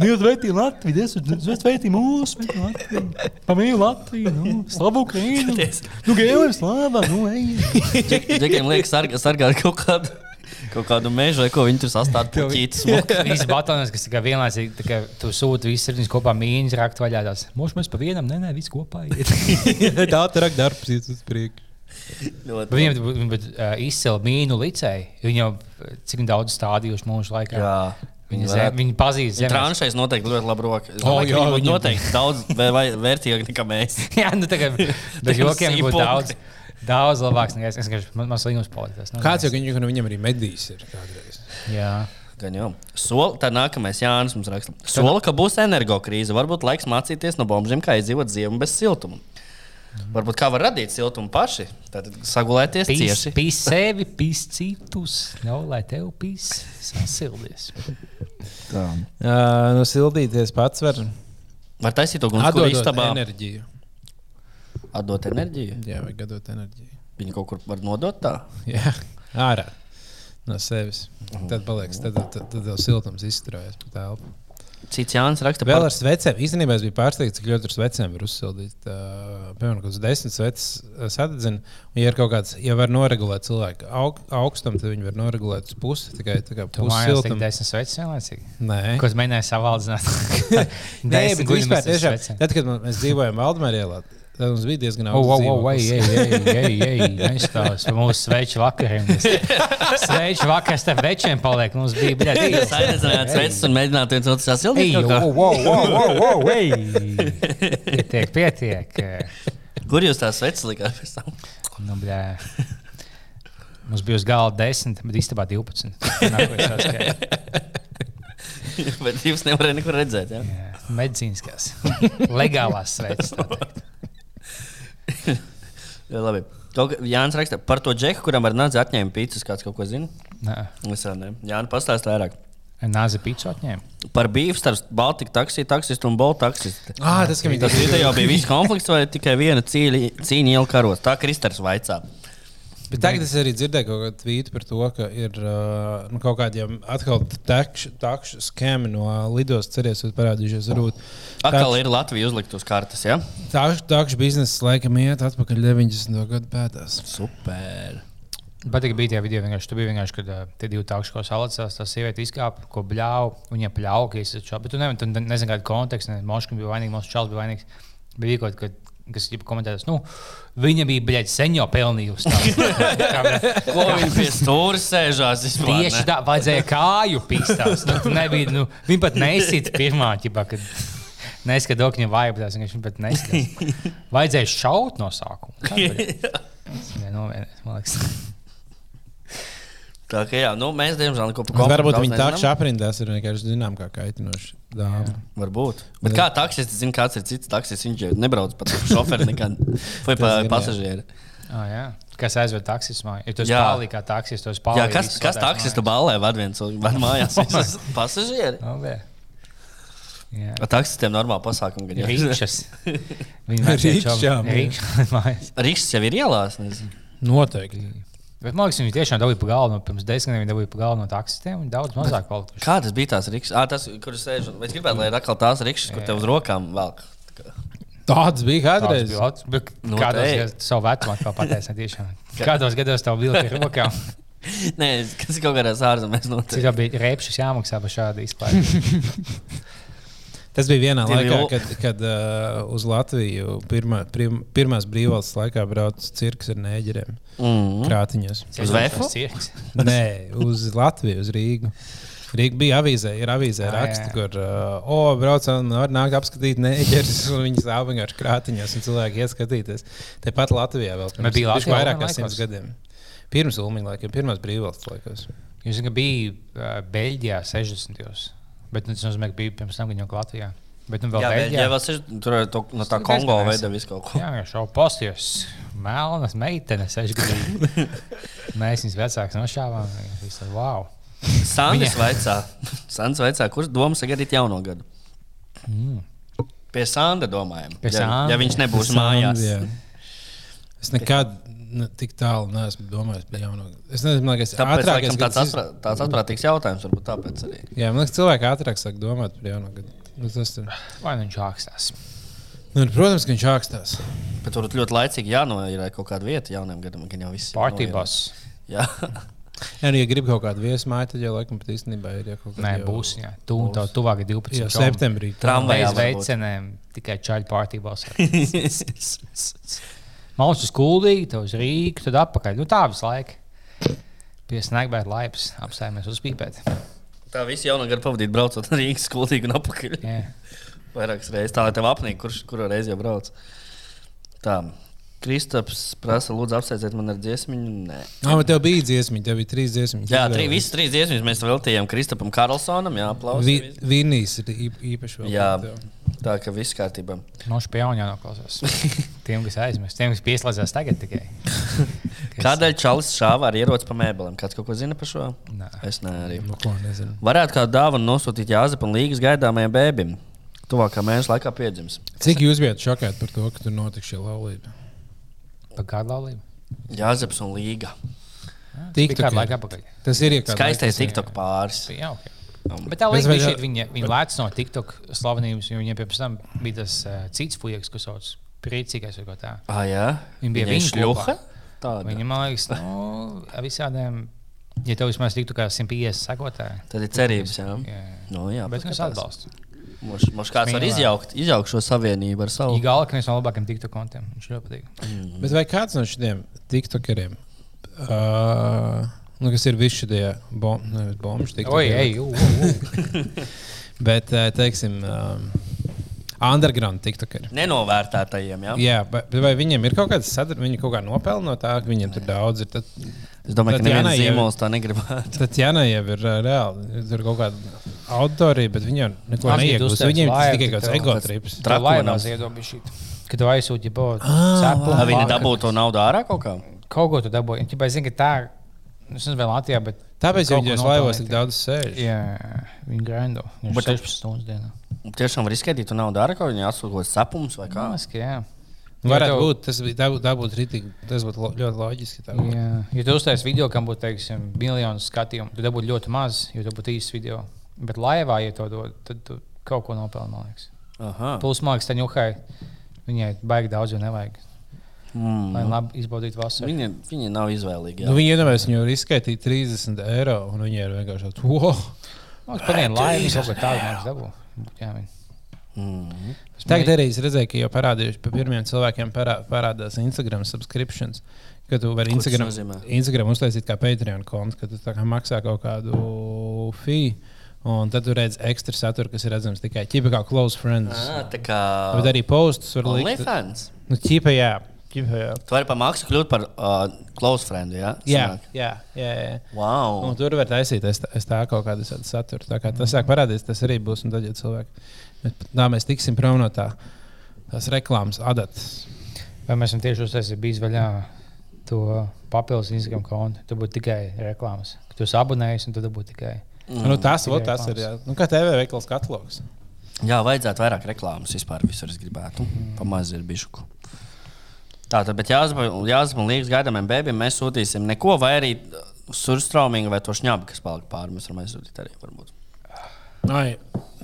Speaker 2: Nu, jūs veitīja Latviju, es veitīju mūsu, Latviju. Pamīlu Latviju, nu, slavu Ukrainu. (laughs) Nu, gēlēm slāvā, nu, ejiet.
Speaker 1: Džekiem liekas sargāt sargā kaut kādu. Kaut kādu mežu, vai ko viņi tur sastāv puķītas. (laughs)
Speaker 2: Visi bataljoni, kas tikai vienlaicīgi, tā kā tu sūti visus septiņus kopā mīnus, rakt vaļā tās. Mūžu mēs pa vienam, nē, nē, visi kopā. (laughs)
Speaker 3: Tā ir darbs, iet uz priekšu.
Speaker 2: Viņam bija uh, izcila mīnu licēja. Uh, cik daudz stādījuši mūsu laikā.
Speaker 1: Jā.
Speaker 2: Viņi zem, viņi pazīst
Speaker 1: Viņa
Speaker 2: zemi.
Speaker 1: tranšais noteikti ļoti labi roka. Es
Speaker 3: O,
Speaker 1: domāju,
Speaker 3: jā,
Speaker 1: ka viņi būtu
Speaker 3: viņam-
Speaker 1: noteikti daudz vērtīgāk nekā mēs. (laughs)
Speaker 2: Jā, nu tā kā bez jokiem būtu daudz. Daudz labāks nekā es. Es vienkārši man slīdums paliks. Nu,
Speaker 3: Kāds jau viņu, viņam arī medīs ir kādreiz.
Speaker 2: Jā.
Speaker 1: Gan jau. Sol, tā nākamais Jānis mums raksta. Sola, ka būs energokrīze. Varbūt laiks mācīties no bombžiem, kā izdzīvot ziemu bez siltuma. Varbūt kā var radīt siltumu paši. Tad sagulēties
Speaker 2: Pīs,
Speaker 1: cieši.
Speaker 2: pīs sevi, pīs citus. Nav, lai tev pīs sasildies.
Speaker 3: Uh, no sildīties pats var
Speaker 1: Var taisīt to
Speaker 3: atdot
Speaker 1: istabā
Speaker 3: enerģiju.
Speaker 1: Atdot enerģiju.
Speaker 3: Jā, vajag atdot enerģiju.
Speaker 1: Viņi kaut kur var nodot tā. (laughs)
Speaker 3: Jā, ārā no sevis. Tad paliks, tad, tad, tad, tad jau siltums izturējas pa telpu.
Speaker 1: Cits Jānis raksta
Speaker 3: Vēl
Speaker 1: par
Speaker 3: ar svecēm. Īstenībā es biju pārsteigts, cik ļoti ar svecēm var uzsildīt. Uh, piemēram, kaut kāds desmit sveces sadedzina. Un, ja ir kaut kāds, ja var noregulēt cilvēku aug, augstumu, tad viņi var noregulēt uz pusi. Tikai tā kā pusi siltuma.
Speaker 2: desmit sveces vienlaicīgi.
Speaker 3: Nē.
Speaker 2: Ko es mēģināju savaldzināt? (laughs) (laughs)
Speaker 3: Nē, bet vispār tiešām. Tad, kad mēs dzīvojam Valdemārā ielā, tad mums bija diezgan
Speaker 2: Oh,
Speaker 3: augsts
Speaker 2: oh, oh, ej,
Speaker 3: dzīvoklis.
Speaker 2: ej, ej, ej, ej, nestāst par mūsu sveču vakariem. (laughs) Sveču vakars starp večiem paliek. Mums bija
Speaker 1: Jūs aicinājāt sveces un mēģināt viens otru
Speaker 2: Ej,
Speaker 1: sasildīt. kā?
Speaker 2: wow, wow, wow, wow, ej! (laughs) Pietiek, pietiek.
Speaker 1: Kur jūs tās sveces likāt pēc tam?
Speaker 2: Nu, bļā. Mums bija uz galda 10, bet īstenībā 12. Nākamais saskaita.
Speaker 1: Bet jūs nevarat nekur redzēt. Ja?
Speaker 2: Jā, Medicīniskās, legālās sveces. (laughs)
Speaker 1: Jā, labi. Kaut Jānis raksta par to džeku, kuram ar nāzi atņēma pīcis. Kāds kaut ko zina?
Speaker 2: Nē,
Speaker 1: Es ne. Jānis pastāsta vairāk.
Speaker 2: nāzi pīcis atņēma.
Speaker 1: Par bīvu starp Baltiku taksiju, taksistu un Boltu taksistu.
Speaker 3: Ah, tas, ka viņi
Speaker 1: Tas
Speaker 3: tas
Speaker 1: video bija viss konflikts vai tikai viena cīņa, iela karos. Tā Kristers vaicā.
Speaker 3: Bet tagad es arī dzirdēju kaut kādu tvītu par to, ka ir uh, nu, kaut kādiem atkal takšu skēmi no lidostas cerēs, ka parādījušies varbūt.
Speaker 1: Atkal ir Latvija uzlikt uz kartes, ja?
Speaker 3: Takšu biznesa laikam iet atpakaļ 90. gadu pētās.
Speaker 1: Super.
Speaker 2: Patīk, bija tie video, vienkārši, tu biji vienkārši, kad uh, tie divi tākši, ko salicās, tā sieviete izkāpa, ko bļāva, viņa pļāva, ka es esmu bet tu nezini, kāda konteksta, ne, Moškam bija vainīgs, mūsu čels bija vainīgs. Bija kaut kas, kas jau komentējas, nu, viņa bija, bļaļ, sen jau pelnījusi. tā. (laughs)
Speaker 1: Ko viņi pie stūra sēžās? vispār,
Speaker 2: Tieši tā, vajadzēja kāju pistās. Nu, tu nebija, nu, viņa pat neizsita pirmā, ķipā, kad neskatās, ka viņa vajag, viņa pat neizsita. (laughs) Vajadzēja šaut no sākuma. (laughs) Tas bija man liekas.
Speaker 1: Tā kā jā, nu, mēs diemžēl neko par
Speaker 3: Bet Varbūt viņi
Speaker 1: nezinām.
Speaker 3: takšu aprindās ir vienkārši zinām, kā kaitinoši dāma.
Speaker 1: Varbūt. Bet kā taksists zina, kāds ir cits taksists? Viņš jau nebrauc pat ar šoferi nekad. (laughs) Vai pa
Speaker 3: jā.
Speaker 1: pasažieri.
Speaker 2: Ah, jā. Kas aizved taksismā? Ja tu esi
Speaker 1: Jā.
Speaker 2: pārlīdz kā taksists, tad esi
Speaker 1: Jā, kas, kas taksistu ballē vad viens vad mājās? (laughs) Pasažieri.
Speaker 2: Jā.
Speaker 1: Ar taksistiem normāli pasākumi. gan jā.
Speaker 2: Rīčas.
Speaker 3: Rīkšķām, jā.
Speaker 2: Rīčas.
Speaker 1: Rīgas jau ir ielās. nezinu.
Speaker 3: Noteikti.
Speaker 2: Bet man liekas, viņi tiešām dabūja pa galvu. no- Pirms desmit gadiem viņi dabūja pa galvu no taksistiem. Viņi daudz mazāk palikuši.
Speaker 1: Kā tas bija tās rīks? Ah, tas, kur es sēžu. Es gribētu, lai ir atkal tās rīks, kur tev uz rokām velk?
Speaker 3: Tāds bija
Speaker 2: Tāds
Speaker 3: kādreiz.
Speaker 2: bija labs. Bet
Speaker 1: Nu,
Speaker 2: Kādos gados savu vecumu atkal pateicis? Kādos gados tev bija ar rokām? (laughs)
Speaker 1: Nē, kas kaut kādās ārzemēs
Speaker 2: Cik
Speaker 1: notiek.
Speaker 2: tev bija rēpšas jāmaksā par šādu izklaidu? (laughs)
Speaker 3: Tas bija vienā
Speaker 1: Tie
Speaker 3: laikā, kad, kad uh, uz Latviju pirmā, prim, pirmās brīvvalsts laikā brauca cirks ar nēģeriem.
Speaker 1: Mm.
Speaker 3: Krātiņos.
Speaker 1: Uz?
Speaker 2: Cirks. (laughs)
Speaker 3: Nē, uz Latviju, uz Rīgu. Rīga bija avīzē, ir avīzē raksts, kur, uh, oh, braucam, var nākt apskatīt nēģeris, (laughs) un viņi stāv vienkārši krātiņos, un cilvēki iet skatīties. Tepat Latvijā vēl
Speaker 2: Bet bija Latvijā
Speaker 3: vairāk kā simts gadiem. Pirms Ulmaņa laikiem, pirmās brīvvalsts laikos.
Speaker 2: Jūs zināt, ka bija uh, Beļģijā 60. gados. Bet nu, tas nozīmē, ka bija pirms tam, jau Latvijā. Bet nu vēl
Speaker 1: Jā,
Speaker 2: Beļģijā.
Speaker 1: jā, vēl sež, tur ir to, no tā Kongo veida visu kaut ko.
Speaker 2: Jā, jau šo postījos. Melnas meitenes, sešgadīgi. (laughs) Mēs viņus vecākus nošāvām. Viņš ir wow.
Speaker 1: Sandis
Speaker 2: Viņa-
Speaker 1: vaicā, Sandis vaicā, kurš doma sagaidīt jauno gadu? Pie Sanda domājam.
Speaker 2: Pie
Speaker 1: ja,
Speaker 2: Sanda.
Speaker 1: ja viņš nebūs
Speaker 3: Sandi,
Speaker 1: mājās.
Speaker 3: jā. Es nekad ne, tik tālu neesmu domājis par jaunu. Es nezinu, man liekas,
Speaker 1: Tāpēc
Speaker 3: ātrāk
Speaker 1: laikam, tāds, atprā, tāds atprātīgs jautājums, varbūt tāpēc arī.
Speaker 3: Jā, man liekas, cilvēki ātrāk sāk domāt par jaunu gadu. Nu, tas ir.
Speaker 2: Vai viņš ākstās?
Speaker 3: Nu, protams, ka viņš ākstās.
Speaker 1: Bet tur ļoti laicīgi jānoīrē kaut kāda vieta jaunam gadam, gan jau viss. ir noīrēts. Jā, (laughs)
Speaker 3: Jā, nu, ja grib kaut kādu viesu māju, tad jau laikam pat īstenībā ir jau kaut kāda.
Speaker 2: Nē, būs. Jā, tu un tev tuvāk ir 12.
Speaker 3: Jau septembrī.
Speaker 1: Varbūt.
Speaker 2: veicenēm tikai čaļu partībās. (laughs) (laughs) Mākslinieks uz Kuldīgu, tev uz Rīgu, tad atpakaļ. Nu, tā visu laiku. Pie snagbēta laipas apstājamies uzpīpēt.
Speaker 1: tā viss jaunā gada pavadīt braucot no (laughs) Rīgas skoltīgi un apakaļ.
Speaker 2: Jā.
Speaker 1: Vairākas reizes. Tā tev apnīk, kurš kuru reizi jau brauc. Tā. Kristaps prasa, lūdzu, apsēdziet man ar dziesmiņu. Nē.
Speaker 3: Jā, bet tev bija dziesmiņa, tev bija trīs dziesmiņas.
Speaker 1: Jā,
Speaker 3: Izvēle.
Speaker 1: trī, visas trīs dziesmas mēs veltījām Kristapam Karlsonam. Jā,
Speaker 3: Vi,
Speaker 1: aplausos.
Speaker 3: Vinīs ir īp- īpaši. vēl
Speaker 1: Jā, tā ka viss kārtībā.
Speaker 2: Nošu pie jaunā noklausās. (laughs) Tiem, kas aizmirst, tiem, kas pieslēdzās tagad tikai. Kas- (laughs)
Speaker 1: Kādēļ Čalis šāva ar ieroci pa mēbelēm? Kāds kaut ko zina par šo?
Speaker 2: Nē.
Speaker 1: Es ne, arī.
Speaker 3: Nu, ko nezinu.
Speaker 1: Varētu kādu dāvanu nosūtīt Jāzepam līgas gaidāmajam bēbim. Tuvākā mēneša laikā piedzims.
Speaker 3: Cik jūs bijat šokēti par to, ka tur notika šī laulība?
Speaker 2: Par kādu laulību?
Speaker 1: Jāzeps un līga.
Speaker 3: Tik
Speaker 2: Tik kādu laiku atpakaļ.
Speaker 3: Tas ir iekāpts.
Speaker 1: Skaistais TikTok pāris.
Speaker 2: Jā, okay. Bet tā līnija bija šī, viņa, viņa lēca no TikTok slavenības, jo viņiem pirms tam bija tas uh, cits fujaks, kas sauc priecīgais vai ko tādu.
Speaker 1: Ah, jā.
Speaker 2: Viņa bija
Speaker 1: Viņai
Speaker 2: viņa
Speaker 1: šļuha.
Speaker 2: Viņa man liekas, nu, ar visādiem, ja tev vismaz tiktu kā 150 sekotāji.
Speaker 1: Tad ir cerības, jā.
Speaker 2: Jā,
Speaker 1: Nu, jā,
Speaker 2: bet es
Speaker 1: paskatās. Mums, mums kāds var izjaukt, izjaukt šo savienību ar savu.
Speaker 2: Igala, ka viens no labākajiem TikTok kontiem. Viņš ļoti patīk.
Speaker 3: Bet vai kāds no šiem tiktokeriem, uh, nu, kas ir visi šie bom, nevis bombi,
Speaker 2: Oi, ej, jū, jū, (laughs)
Speaker 3: bet, teiksim, um, underground tiktokeri.
Speaker 1: Nenovērtētajiem, jā.
Speaker 3: Jā, bet vai viņiem ir kaut kāda sadarbība, viņi kaut kā nopelna no tā, ka viņiem tur daudz ir. Tad,
Speaker 1: Es domāju, ka
Speaker 3: Tatjana
Speaker 1: neviens zīmols tā negribētu.
Speaker 3: tad Jāna jau ir reāli, tur kaut kāda auditorija, bet viņi jau neko neiegūst. Viņiem tas tikai
Speaker 2: tik
Speaker 3: kaut kāds ego trips.
Speaker 2: Iedomājās šī. Kad tu aizsūti jau
Speaker 3: Ah,
Speaker 1: Vai viņi dabū to naudu ārā kaut kā?
Speaker 2: Kaut ko tu dabūji. Es zinu, ka tā, nu, es nezinu, vai Latvijā, bet.
Speaker 3: Tāpēc
Speaker 2: kaut
Speaker 3: viņos laivos tik daudz sēž.
Speaker 2: Jā, viņi grindo.
Speaker 1: Bet-
Speaker 2: ir 16 stundas dienā.
Speaker 1: Tiešām var izskaidrot to naudu ārā, ko viņi atsūta sapums vai kā.
Speaker 2: Mākslinieks, jā.
Speaker 3: Varētu
Speaker 2: Ja tev-
Speaker 3: būt, tas, bija- būtu ritīgi, tas būtu lo- ļoti loģiski.
Speaker 2: Jā, ja tu uztaisīsi video, kam būtu teiksim, miljonus skatījumu, tad būtu ļoti maz, jo tas būtu īsts video. Bet laivā, ja to dod, tad tu kaut ko nopelni, man liekas.
Speaker 1: Aha.
Speaker 2: Plus, man liekas, tā ņuhai viņai baigi daudz, jo nevajag.
Speaker 1: Mm.
Speaker 2: Lai labi izbaudītu vasaru.
Speaker 1: Viņi, viņi nav izvēlīgi.
Speaker 3: Nu,
Speaker 1: Jā.
Speaker 3: viņi iedomājas, viņu var izskaitīt 30 eiro, un viņi ir vienkārši tāds, wow!
Speaker 2: Man liekas, par vienu laivu kaut ko tādu liekas dabū. Būtu jāmin.
Speaker 1: Mm.
Speaker 3: Tagad arī es redzēju, ka jau parādījuši, pa pirmiem cilvēkiem parā, parādās Instagram subscriptions. Ka tu vari Instagram? Instagram uztaisīt kā Patreon kontu, ka tu tā kā maksā kaut kādu fee. Un tad tu redz ekstra saturu, kas ir redzams tikai ķipa kā close friends.
Speaker 1: Ah, tā kā
Speaker 3: Bet arī postus var likt.
Speaker 1: OnlyFans.
Speaker 3: Nu, ķipa, jā. Ķipa, jā.
Speaker 1: Tu vari par maksu kļūt par uh, close friend. Ja?
Speaker 3: Jā, jā, jā, jā.
Speaker 1: Wow.
Speaker 3: Un tur var taisīt es, es tā kaut kādu tādu saturu. Tā kā tas sāk parādīties, tas arī būs. Un tad, ja cilvēki, bet tā mēs tiksim prom no tā, tās reklāmas adatas.
Speaker 2: Vai mēs esam tieši uztaisījuši bijis vaļā to papildus Instagram kontu? Tur būtu tikai reklāmas. Tu esi abonējis un tad būtu tikai.
Speaker 3: Mm. Nu, tas, vo, tas ir. Jā. Nu, kā TV veikals katalogs.
Speaker 1: Jā, vajadzētu vairāk reklāmas vispār. Visur es gribētu. Pamazs ir bijuši. Tā tad, bet jāsaka, un līdz gaidāmajam bērnam mēs sūtīsim neko, vai arī surstraumingu vai to šņabu, kas palika pāri. Mēs varam aizsūtīt arī. Varbūt.
Speaker 3: Ai,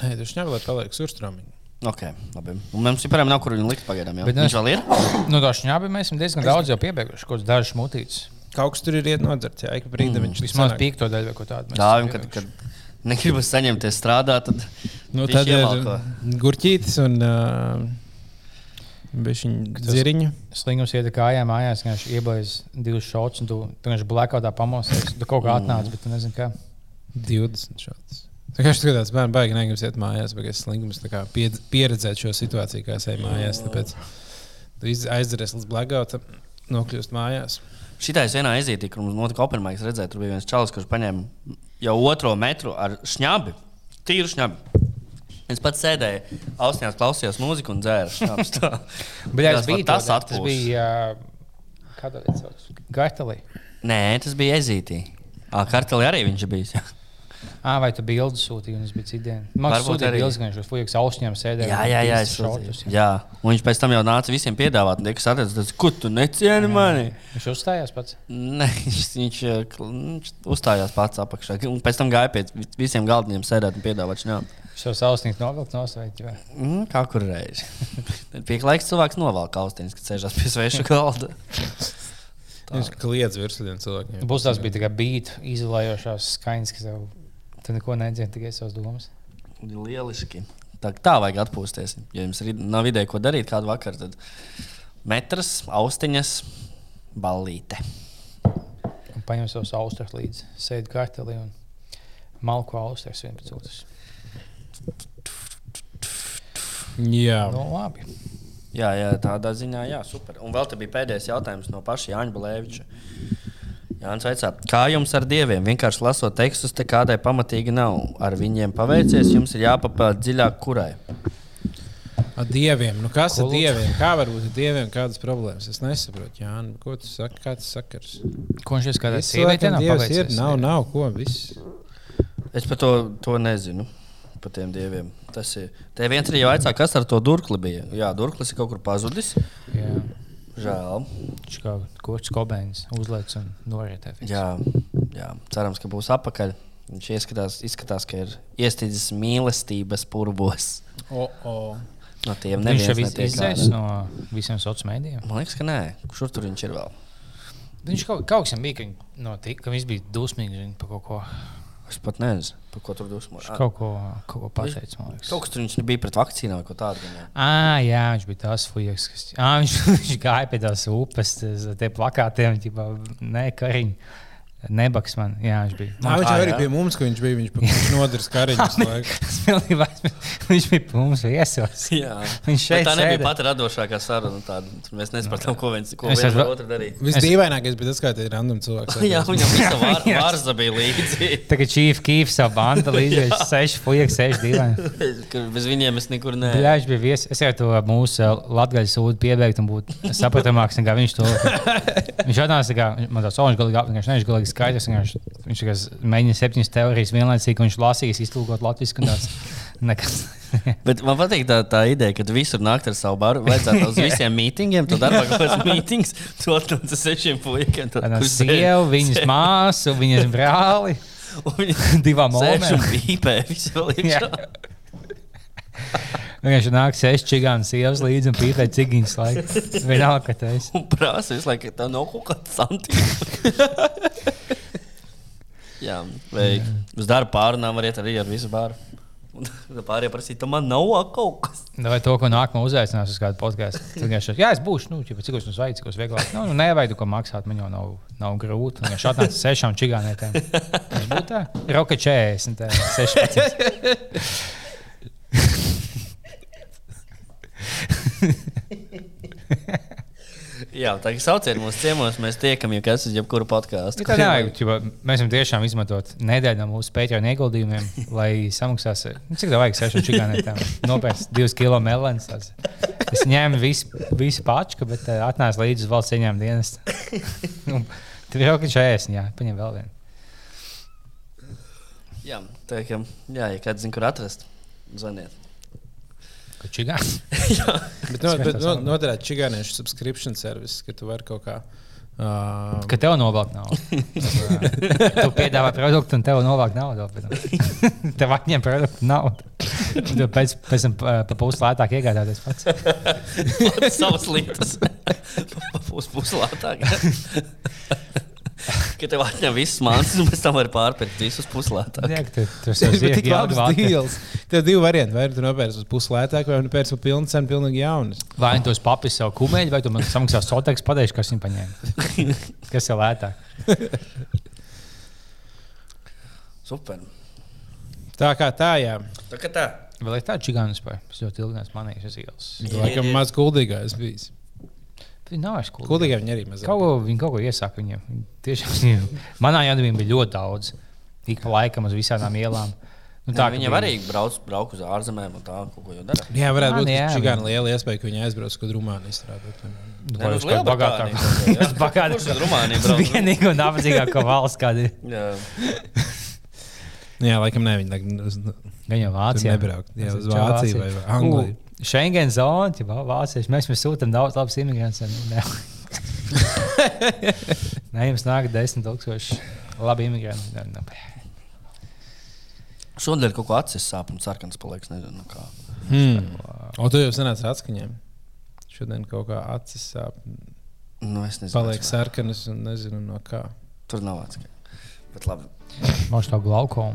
Speaker 3: nē, tu šņabulē paliek surstrāmīgi.
Speaker 1: Ok, labi. Mums vispār nav kur viņu likt pagaidām. jau.
Speaker 2: Bet
Speaker 1: Viņš
Speaker 2: es-
Speaker 1: vēl ir.
Speaker 2: Nu, tā šņābi mēs esam diezgan daudz jau piebeiguši. Kaut kāds dažs mutīts.
Speaker 3: Kaut kas tur ir iet nodzerts, jā, ik brīdi mm. viņš
Speaker 2: Vismaz
Speaker 3: sanāk.
Speaker 2: piekto daļu vai ko tādu.
Speaker 1: Dāvim,
Speaker 2: esam
Speaker 1: kad, kad negribas saņemties strādāt, tad
Speaker 3: Nu, tad ir gurķītis un uh, bišķiņ dziriņu.
Speaker 2: Slingums iet kājām mājās, viņš ieblēs divus šotus, un tu, tu vienkārši blackoutā pamosies. Tu kaut kā atnāc, bet tu nezini, kā.
Speaker 3: 20 šāds. Tā kā es skatās, bērnu baigi negribas iet mājās, bet es slinkums tā kā piedz- pieredzēt šo situāciju, kā es eju mājās. Tāpēc tu iz- aizderies līdz blackoutam, nokļūst mājās.
Speaker 1: Šitā es vienā aizītī, kur mums notika Openmaiks, redzēju, tur bija viens čalis, kurš paņēma jau otro metru ar šņabi, tīru šņabi. Viņš pats sēdēja, ausījās, klausījās mūziku un dzēra
Speaker 2: jā, (laughs)
Speaker 1: Tas
Speaker 2: bija
Speaker 1: tas
Speaker 2: tas, bija. Kāda ir tā līnija? Gartelī.
Speaker 1: Nē, tas bija aizītī. Kartelī arī viņš bija.
Speaker 2: Ah, vai tu bildi sūtīji, un tas bija citdien? Man liekas, sūtīja
Speaker 1: arī.
Speaker 2: bildes, ka viņš uz fujiks ausņiem sēdēja.
Speaker 1: Jā, jā, jā, es sūtīju. jā. Un viņš pēc tam jau nāca visiem piedāvāt, un tie, kas atradās, tas, kur tu necieni mani.
Speaker 2: Viņš uzstājās pats.
Speaker 1: Nē, (laughs) viņš, viņš, eh, kl- viņš uzstājās pats apakšā. Un pēc tam gāja pie vi- visiem galdiem sēdēt un piedāvāt šņābu.
Speaker 2: Šo sausnīgu novilkt nosveikt. vai?
Speaker 1: Mm, kā kur reizi. (laughs) Pieklājīgs cilvēks novelk austiņas, kad sēžas pie sveša galda.
Speaker 3: Viņš kliedz virsū cilvēkiem.
Speaker 2: Būs tās bija kā beat, izolējošās skaņas, kas tev tu neko nedzirdi, tikai savas domas.
Speaker 1: Lieliski. Tā, tā vajag atpūsties. Ja jums nav ideja, ko darīt kādu vakaru, tad metras, austiņas, ballīte.
Speaker 2: Un paņem savus austrus līdzi, sēdi kartelī un malku austrus viens pēc otras.
Speaker 3: Jā,
Speaker 2: Nu, labi.
Speaker 1: Jā, jā, tādā ziņā, jā, super. Un vēl te bija pēdējais jautājums no paša Jāņa Balēviča. Jānis vaicā, kā jums ar dieviem? Vienkārši lasot tekstus, te kādai pamatīgi nav. Ar viņiem paveicies, jums ir jāpapēta dziļāk, kurai.
Speaker 3: ar dieviem. Nu, kas
Speaker 2: Ko
Speaker 3: ar
Speaker 2: lūdzu?
Speaker 3: dieviem? Kā var būt ar dieviem? Kādas problēmas? Es nesaprotu, Jānis. Ko tu saki? Kāds sakars?
Speaker 2: Ko viņš ir sievietei
Speaker 3: cilvēkam
Speaker 2: nav
Speaker 3: dievs ir. Nav, nav ko. Viss.
Speaker 1: Es par to, to nezinu. Par tiem dieviem. Tas ir. Te viens arī jautā, kas ar to durkli bija. Jā, durklis ir kaut kur pazudis.
Speaker 2: Jā.
Speaker 1: Žēl.
Speaker 2: Viņš kā koks kobēns uzliek un norietē.
Speaker 1: Jā, jā, cerams, ka būs apakaļ. Viņš ieskatās, izskatās, ka ir iestidzis mīlestības purbos.
Speaker 3: O, o.
Speaker 1: No tiem
Speaker 2: Viņš jau
Speaker 1: neviens
Speaker 2: izdzēs no visiem sociāliem mēdījiem.
Speaker 1: Man liekas, ka nē. Kur tur viņš ir vēl?
Speaker 2: Viņš kaut, kaut kas bija, ka, viņi notika, ka viņš bija dusmīgs par kaut ko.
Speaker 1: Es pat nezinu, par ko tur dusmojas.
Speaker 2: Viņš kaut ko, kaut ko pateica. man liekas.
Speaker 1: Kaut kas tur viņš bija pret vakcīnām vai ko tādu. gan jau.
Speaker 2: Ah, jā, viņš bija tas fujaks, kas à, viņš, (laughs) viņš gāja pie tās upes, tas- tie plakātiem, tipā, nē, kariņi. Nebaks man, jā, viņš bija.
Speaker 3: Nā, viņš
Speaker 1: Ah,
Speaker 3: jau arī
Speaker 1: jā.
Speaker 3: pie mums, ka viņš bija. Viņš, viņš
Speaker 2: pilnībā aizmirsu. Viņš bija mums viesos.
Speaker 1: Jā.
Speaker 2: Viņš šeit
Speaker 1: Bet tā nebija
Speaker 2: sēdē.
Speaker 1: pati radošākā saruna. Tāda. Tur Mēs nesaprotam, ko viens, ko viens ar otru darīt.
Speaker 3: Visdīvainākais bija tas, kā tie random cilvēki. (laughs)
Speaker 1: Jā, viņam visa (laughs) var,
Speaker 2: Jā.
Speaker 1: vārza bija līdzi.
Speaker 2: Tagad Chief Keef savu bandu (laughs) līdzi seši fuljaki, seši.
Speaker 1: Ka Bez viņiem es nekur ne.
Speaker 2: Jā, viņš bija viesis. Es jau to mūsu latgaļu sūdu piebeigtu un būtu sapratamāks nekā viņš to. Viņš atnāca, kā man tāds oņš galīgi, viņš nevis galīgi skaidrs. Viņš, viņš mēģina septiņas teorijas vienlaicīgi, un viņš lasīs, iztulkot latviešu. (laughs) Nekas.
Speaker 1: Bet man patīk tā, tā ideja, ka visur nākt ar savu baru. Vajadzētu uz (laughs) visiem mītingiem, tu darbā kaut kāds mītings, tu atnāc ar sešiem puikiem. tad, sēž-
Speaker 2: sieva, viņas māsu, viņas brāli, (laughs) divām monētām.
Speaker 1: pīpē, visu vēl
Speaker 2: Jā. Viņš nāk seši čigāni sievas līdzi un pīpē cigiņas laiku. (laughs) Vienalga, ka tas
Speaker 1: Un prasa visu laiku, ka tā nav kaut kāda santīma. (laughs) Jā, vai uz darbu pārunām var iet arī ar visu bāru. (laughs) Pārējie prasīja, man nav kaut kas.
Speaker 2: Nu, Vai to, ko nākamā uzaicinās uz kādu podkāstu? Jā, es būšu, nu, ķipa, cik es no sveicis, kas vieglāk. Nu, nu nevajag, ko maksāt, man jau nav, nav grūti. Viņš atnāca sešām čigānētēm. Viņš būtu tā, roka 40, tā, 16. (laughs)
Speaker 1: Jā, tā kā sauciet mūsu ciemos, mēs tiekam, ja kas uz jebkuru podkāstu.
Speaker 2: Ja nevajag, ķipa, mēs varam tiešām izmantot nedēļu no mūsu pētījuma ieguldījumiem, (laughs) lai samaksās, nu, cik tā vajag sešām čigānētēm. Nopērts divas kilo melens. tāds. Es ņēmu visu, visu pačku, bet uh, atnācu līdzi uz valsts ieņēmuma dienestu. (laughs) Nu, Tur jau ir 40, jā, paņem vēl vienu.
Speaker 1: Jā, kā, jā, ja kāds zina, kur atrast, zvaniet.
Speaker 2: Ko čigāns? (laughs)
Speaker 3: Bet, no, bet no, noderētu čigāniešu subscription service, ka tu vari kaut kā. Uh,
Speaker 2: Ka tev novelk naudu. (laughs) tu piedāvā produktu, un tev novelk naudu. (laughs) tev atņem produktu naudu. Tu pēc, pēc tam pa, pa pusi lētāk iegādāties pats.
Speaker 1: Pats savas lietas. Būs puslātāk. Ka tev atņem visas mākslas, un pēc tam var pārpirkt visus puslātāk.
Speaker 2: Jā,
Speaker 3: Tas (laughs) ir tik labs deals. Tev ir divi varianti. Vai nu tu nopērci uz pusi lētāk, vai nu pēc tam pilnu cenu, pilnīgi jaunas.
Speaker 2: Vai nu tos papis sev kumēļi, vai tu man samaksās soteks, pateiksi, kas viņam paņēma. (laughs) Kas ir lētāk? (laughs)
Speaker 1: Super.
Speaker 3: Tā kā tā, jā.
Speaker 1: Tā kā tā.
Speaker 2: Vēl ir tāda čigāna spēja. Es ļoti ilgi neesmu manījis uz ielas.
Speaker 3: Tu laikam maz kuldīgais bijis.
Speaker 2: Viņi nav vairs cool.
Speaker 3: Kuldīgai viņi arī mazāk.
Speaker 2: Kaut ko, viņi kaut ko iesaka viņiem. Viņi Tiešām, (laughs) viņiem- manā jādabījumā bija ļoti daudz. Ik pa laikam uz visām ielām. Nu,
Speaker 1: Tā,
Speaker 2: ka
Speaker 1: viņam
Speaker 2: bija-
Speaker 1: arī brauc, brauc uz ārzemēm un tā, kaut ko jau dara.
Speaker 3: Jā, varētu būt
Speaker 2: jā,
Speaker 3: čigāna liela iespēja, ka viņi aizbrauc strādāt.
Speaker 2: Nu,
Speaker 1: nu,
Speaker 2: uz
Speaker 1: uz
Speaker 2: kādu bagātāku.
Speaker 1: Lielbritāniju kaut
Speaker 2: Uz bagātāku. (laughs)
Speaker 1: Kurš uz Rumāniju brauc? (laughs)
Speaker 2: Vienīgā un nabadzīgākā valsts, kāda ir.
Speaker 1: Jā.
Speaker 3: Jā, laikam ne, viņi
Speaker 2: Gan jau Vācijā.
Speaker 3: nebraukt. Jā, uz Vāciju vai Angliju.
Speaker 2: Schengen zona, ja Vācijas. Mēs, mēs sūtām daudz labus imigrantus. Nē. (laughs) Nē, jums nāk desmit tūkstoši labi imigranti. Nē, nu,
Speaker 1: Šodien kaut ko acis sāp un sarkans paliks. Nezinu, nu kā.
Speaker 3: Hmm. O, tu jau senāci atskaņiem. Šodien kaut kā acis sāp.
Speaker 1: Nu, es nezinu.
Speaker 3: Paliek sarkanas un nezinu no kā.
Speaker 1: Tur nav atskaņa. Bet labi.
Speaker 2: Mums tā glaukom,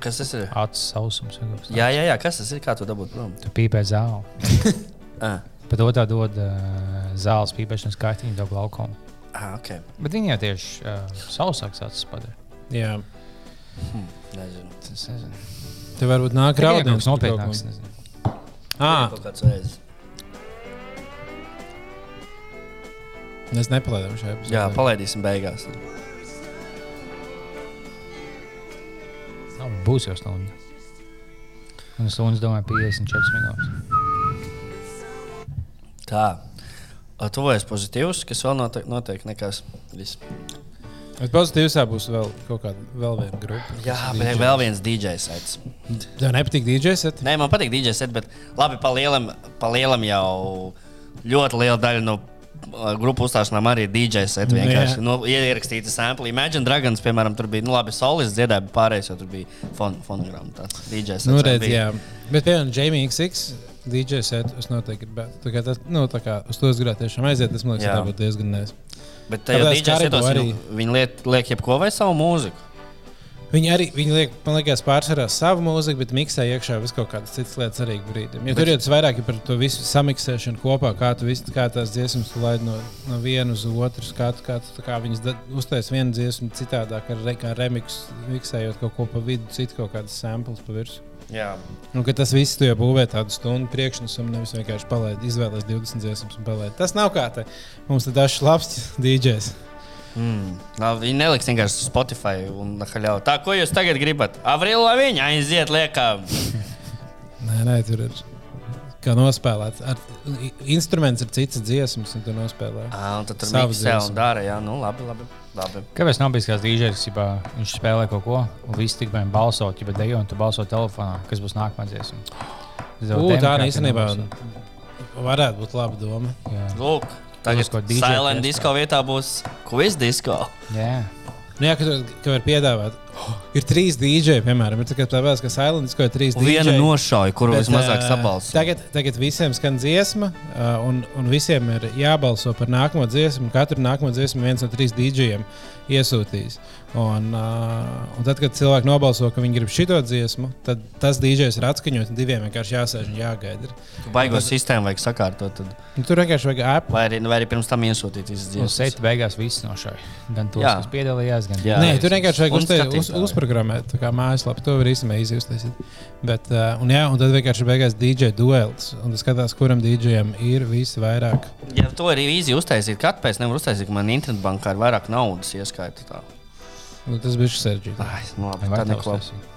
Speaker 1: Kas tas ir?
Speaker 2: acis sausums.
Speaker 1: Jā, jā, jā. Kas tas ir? Kā tu dabūt prom?
Speaker 2: Tu pīpē zāli. (laughs)
Speaker 1: Ah,
Speaker 2: Bet otrā dod uh, zāles pīpēšanas kārtiņu, to glaukom.
Speaker 1: ah ok.
Speaker 2: Bet viņi jau tieši uh, sausāks acis padara.
Speaker 3: Jā.
Speaker 1: Nezinu.
Speaker 2: Es nezinu.
Speaker 3: Tev varbūt nāk
Speaker 2: kas nopietnāks. nezinu.
Speaker 3: Ah, mēs nepalaidām šajā epizodē.
Speaker 1: Jā, palaidīsim beigās.
Speaker 2: Nav, būs jau stunda. Un stundas, domāju, 54 minūtes.
Speaker 1: Tā. Tuvojas pozitīvs, kas vēl notiek, notiek nekas. Viss.
Speaker 3: Bet pozitīvs būs vēl kaut kāda vēl viena grupa.
Speaker 1: Jā, bet
Speaker 3: DJ.
Speaker 1: vēl viens DJ sets.
Speaker 3: Tev nepatīk DJs? set?
Speaker 1: Nē, man patīk DJ set, bet labi, pa lielam, pa lielam jau ļoti liela daļa no uh, grupu uzstāšanām arī ir DJ set. Vienkārši
Speaker 3: Jā.
Speaker 1: nu, ierakstīta sample. Imagine Dragons, piemēram, tur bija, nu labi, solis dziedāja, bet pārējais jau tur bija fon, fonogramma. tāds DJ sets.
Speaker 3: Nu, redz, jā. Bet, piemēram, Jamie XX DJ set, es noteikti gribētu. Tā kā tas, nu, tā kā uz to es gribētu tiešām aiziet, tas man liekas, tā būtu diezgan nes.
Speaker 1: Bet tajā DJ setos
Speaker 3: arī-
Speaker 1: viņi liek, liek jebko vai savu mūziku.
Speaker 3: Viņi arī viņi liek, man liekas, pārsvarā savu mūziku, bet miksē iekšā vis kaut kādas citas lietas arī brīdim. Ja tur ir tas vairāk ir par to visu samiksēšanu kopā, kā tu visu, kā tās dziesmas laid no, no viena uz otru, kā, tu- kā, tu- kā viņas uztais vienu dziesmu citādāk, ar re, kā remix, miksējot kaut ko pa vidu, citu kaut kādas samples pa virsmu.
Speaker 1: Jā,
Speaker 3: ka tas viss jau būvē tādu stundu priekšnesumu, nevis vienkārši palaid, izvēlēties 20 dziesmas un palaid. Tas nav kā te. Mums ir dažs labs (laughs) DJs.
Speaker 1: Mm. Nav, viņi neliks vienkārši uz Spotify un haļauju. Tā, ko jūs tagad gribat? Avril Laviņa aiziet liekā.
Speaker 3: Nē, nē, tur ir kā nospēlēts. Ar, instruments ir cits dziesmas, un tu nospēlē.
Speaker 1: Ah, un tad tur
Speaker 3: dziesmas.
Speaker 1: un dara. Jā, nu labi, labi. labi.
Speaker 2: Kāpēc nav bijis kāds dīdžers, ja viņš spēlē kaut ko, un viss tik vien balso, ja dejo, un tu balso telefonā, kas būs nākamā dziesma?
Speaker 3: Tā īstenībā varētu būt laba doma.
Speaker 2: Jā.
Speaker 1: Lūk, tagad
Speaker 2: kaut DJ
Speaker 1: Silent. Disco vietā būs quiz disco.
Speaker 2: Jā.
Speaker 3: Nu, jā, ka, tu- ka var piedāvāt. Oh, ir trīs dīdžeji, piemēram, ir tā, tāpēc, ka Silent Disco ir trīs
Speaker 1: Un viena
Speaker 3: dīdžeji.
Speaker 1: nošauja, kuru
Speaker 3: Bet,
Speaker 1: vismazāk sabalso.
Speaker 3: Tagad, tagad visiem skan dziesma, un, un visiem ir jābalso par nākamo dziesmu. Katru nākamo dziesmu viens no trīs dīdžiem iesūtīs. Un, ā, un tad, kad cilvēki nobalso, ka viņi grib šito dziesmu, tad tas dīdžers ir atskaņots, un diviem vienkārši jāsēž un jāgaida.
Speaker 1: Baigo sistēmu vajag sakārtot. Tad.
Speaker 3: Un tur vienkārši vajag apli.
Speaker 1: Vai, arī, vai arī pirms tam iesūtīt visas
Speaker 2: Un
Speaker 1: dziesmas.
Speaker 2: seit beigās viss nošauja. Gan tos,
Speaker 1: Jā.
Speaker 2: kas piedalījās, gan
Speaker 1: Jā.
Speaker 3: Nē, tur vienkārši vajag uztai- uz, uzprogrammēt, tā kā mājaslapā. To var īstenībā izjust. Bet, uh, un, jā, un tad vienkārši beigās DJ duels. Un tas skatās, kuram DJam ir visi vairāk.
Speaker 1: Ja to ir īsi uztaisīt, kāpēc nevar uztaisīt, ka man internetbankā ir vairāk naudas ieskaita.
Speaker 3: Nu, tas bija sarežģīti.
Speaker 1: Ai, nu labi, tā
Speaker 2: uztaisīt?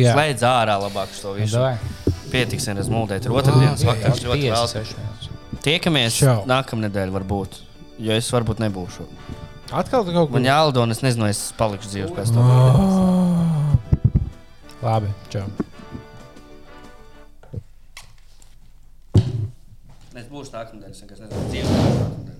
Speaker 3: Jā,
Speaker 1: Slēdz ārā labāk šo
Speaker 2: Nu,
Speaker 1: visu.
Speaker 2: davai.
Speaker 1: Pietiks, ja mūždienas otrdienas vakars.
Speaker 2: Jā,
Speaker 1: Ļoti vēl.
Speaker 2: 56.
Speaker 1: Tiekamies nākamnedēļ, varbūt. Jo es varbūt nebūšu.
Speaker 3: atkal kaut ko
Speaker 1: Man jālido, un es nezinu, es palikšu dzīves pēc tam.
Speaker 3: Oh. Labi, čau.
Speaker 1: Es būšu nākamnedēļ, es vienkārši nezinu, dzīves.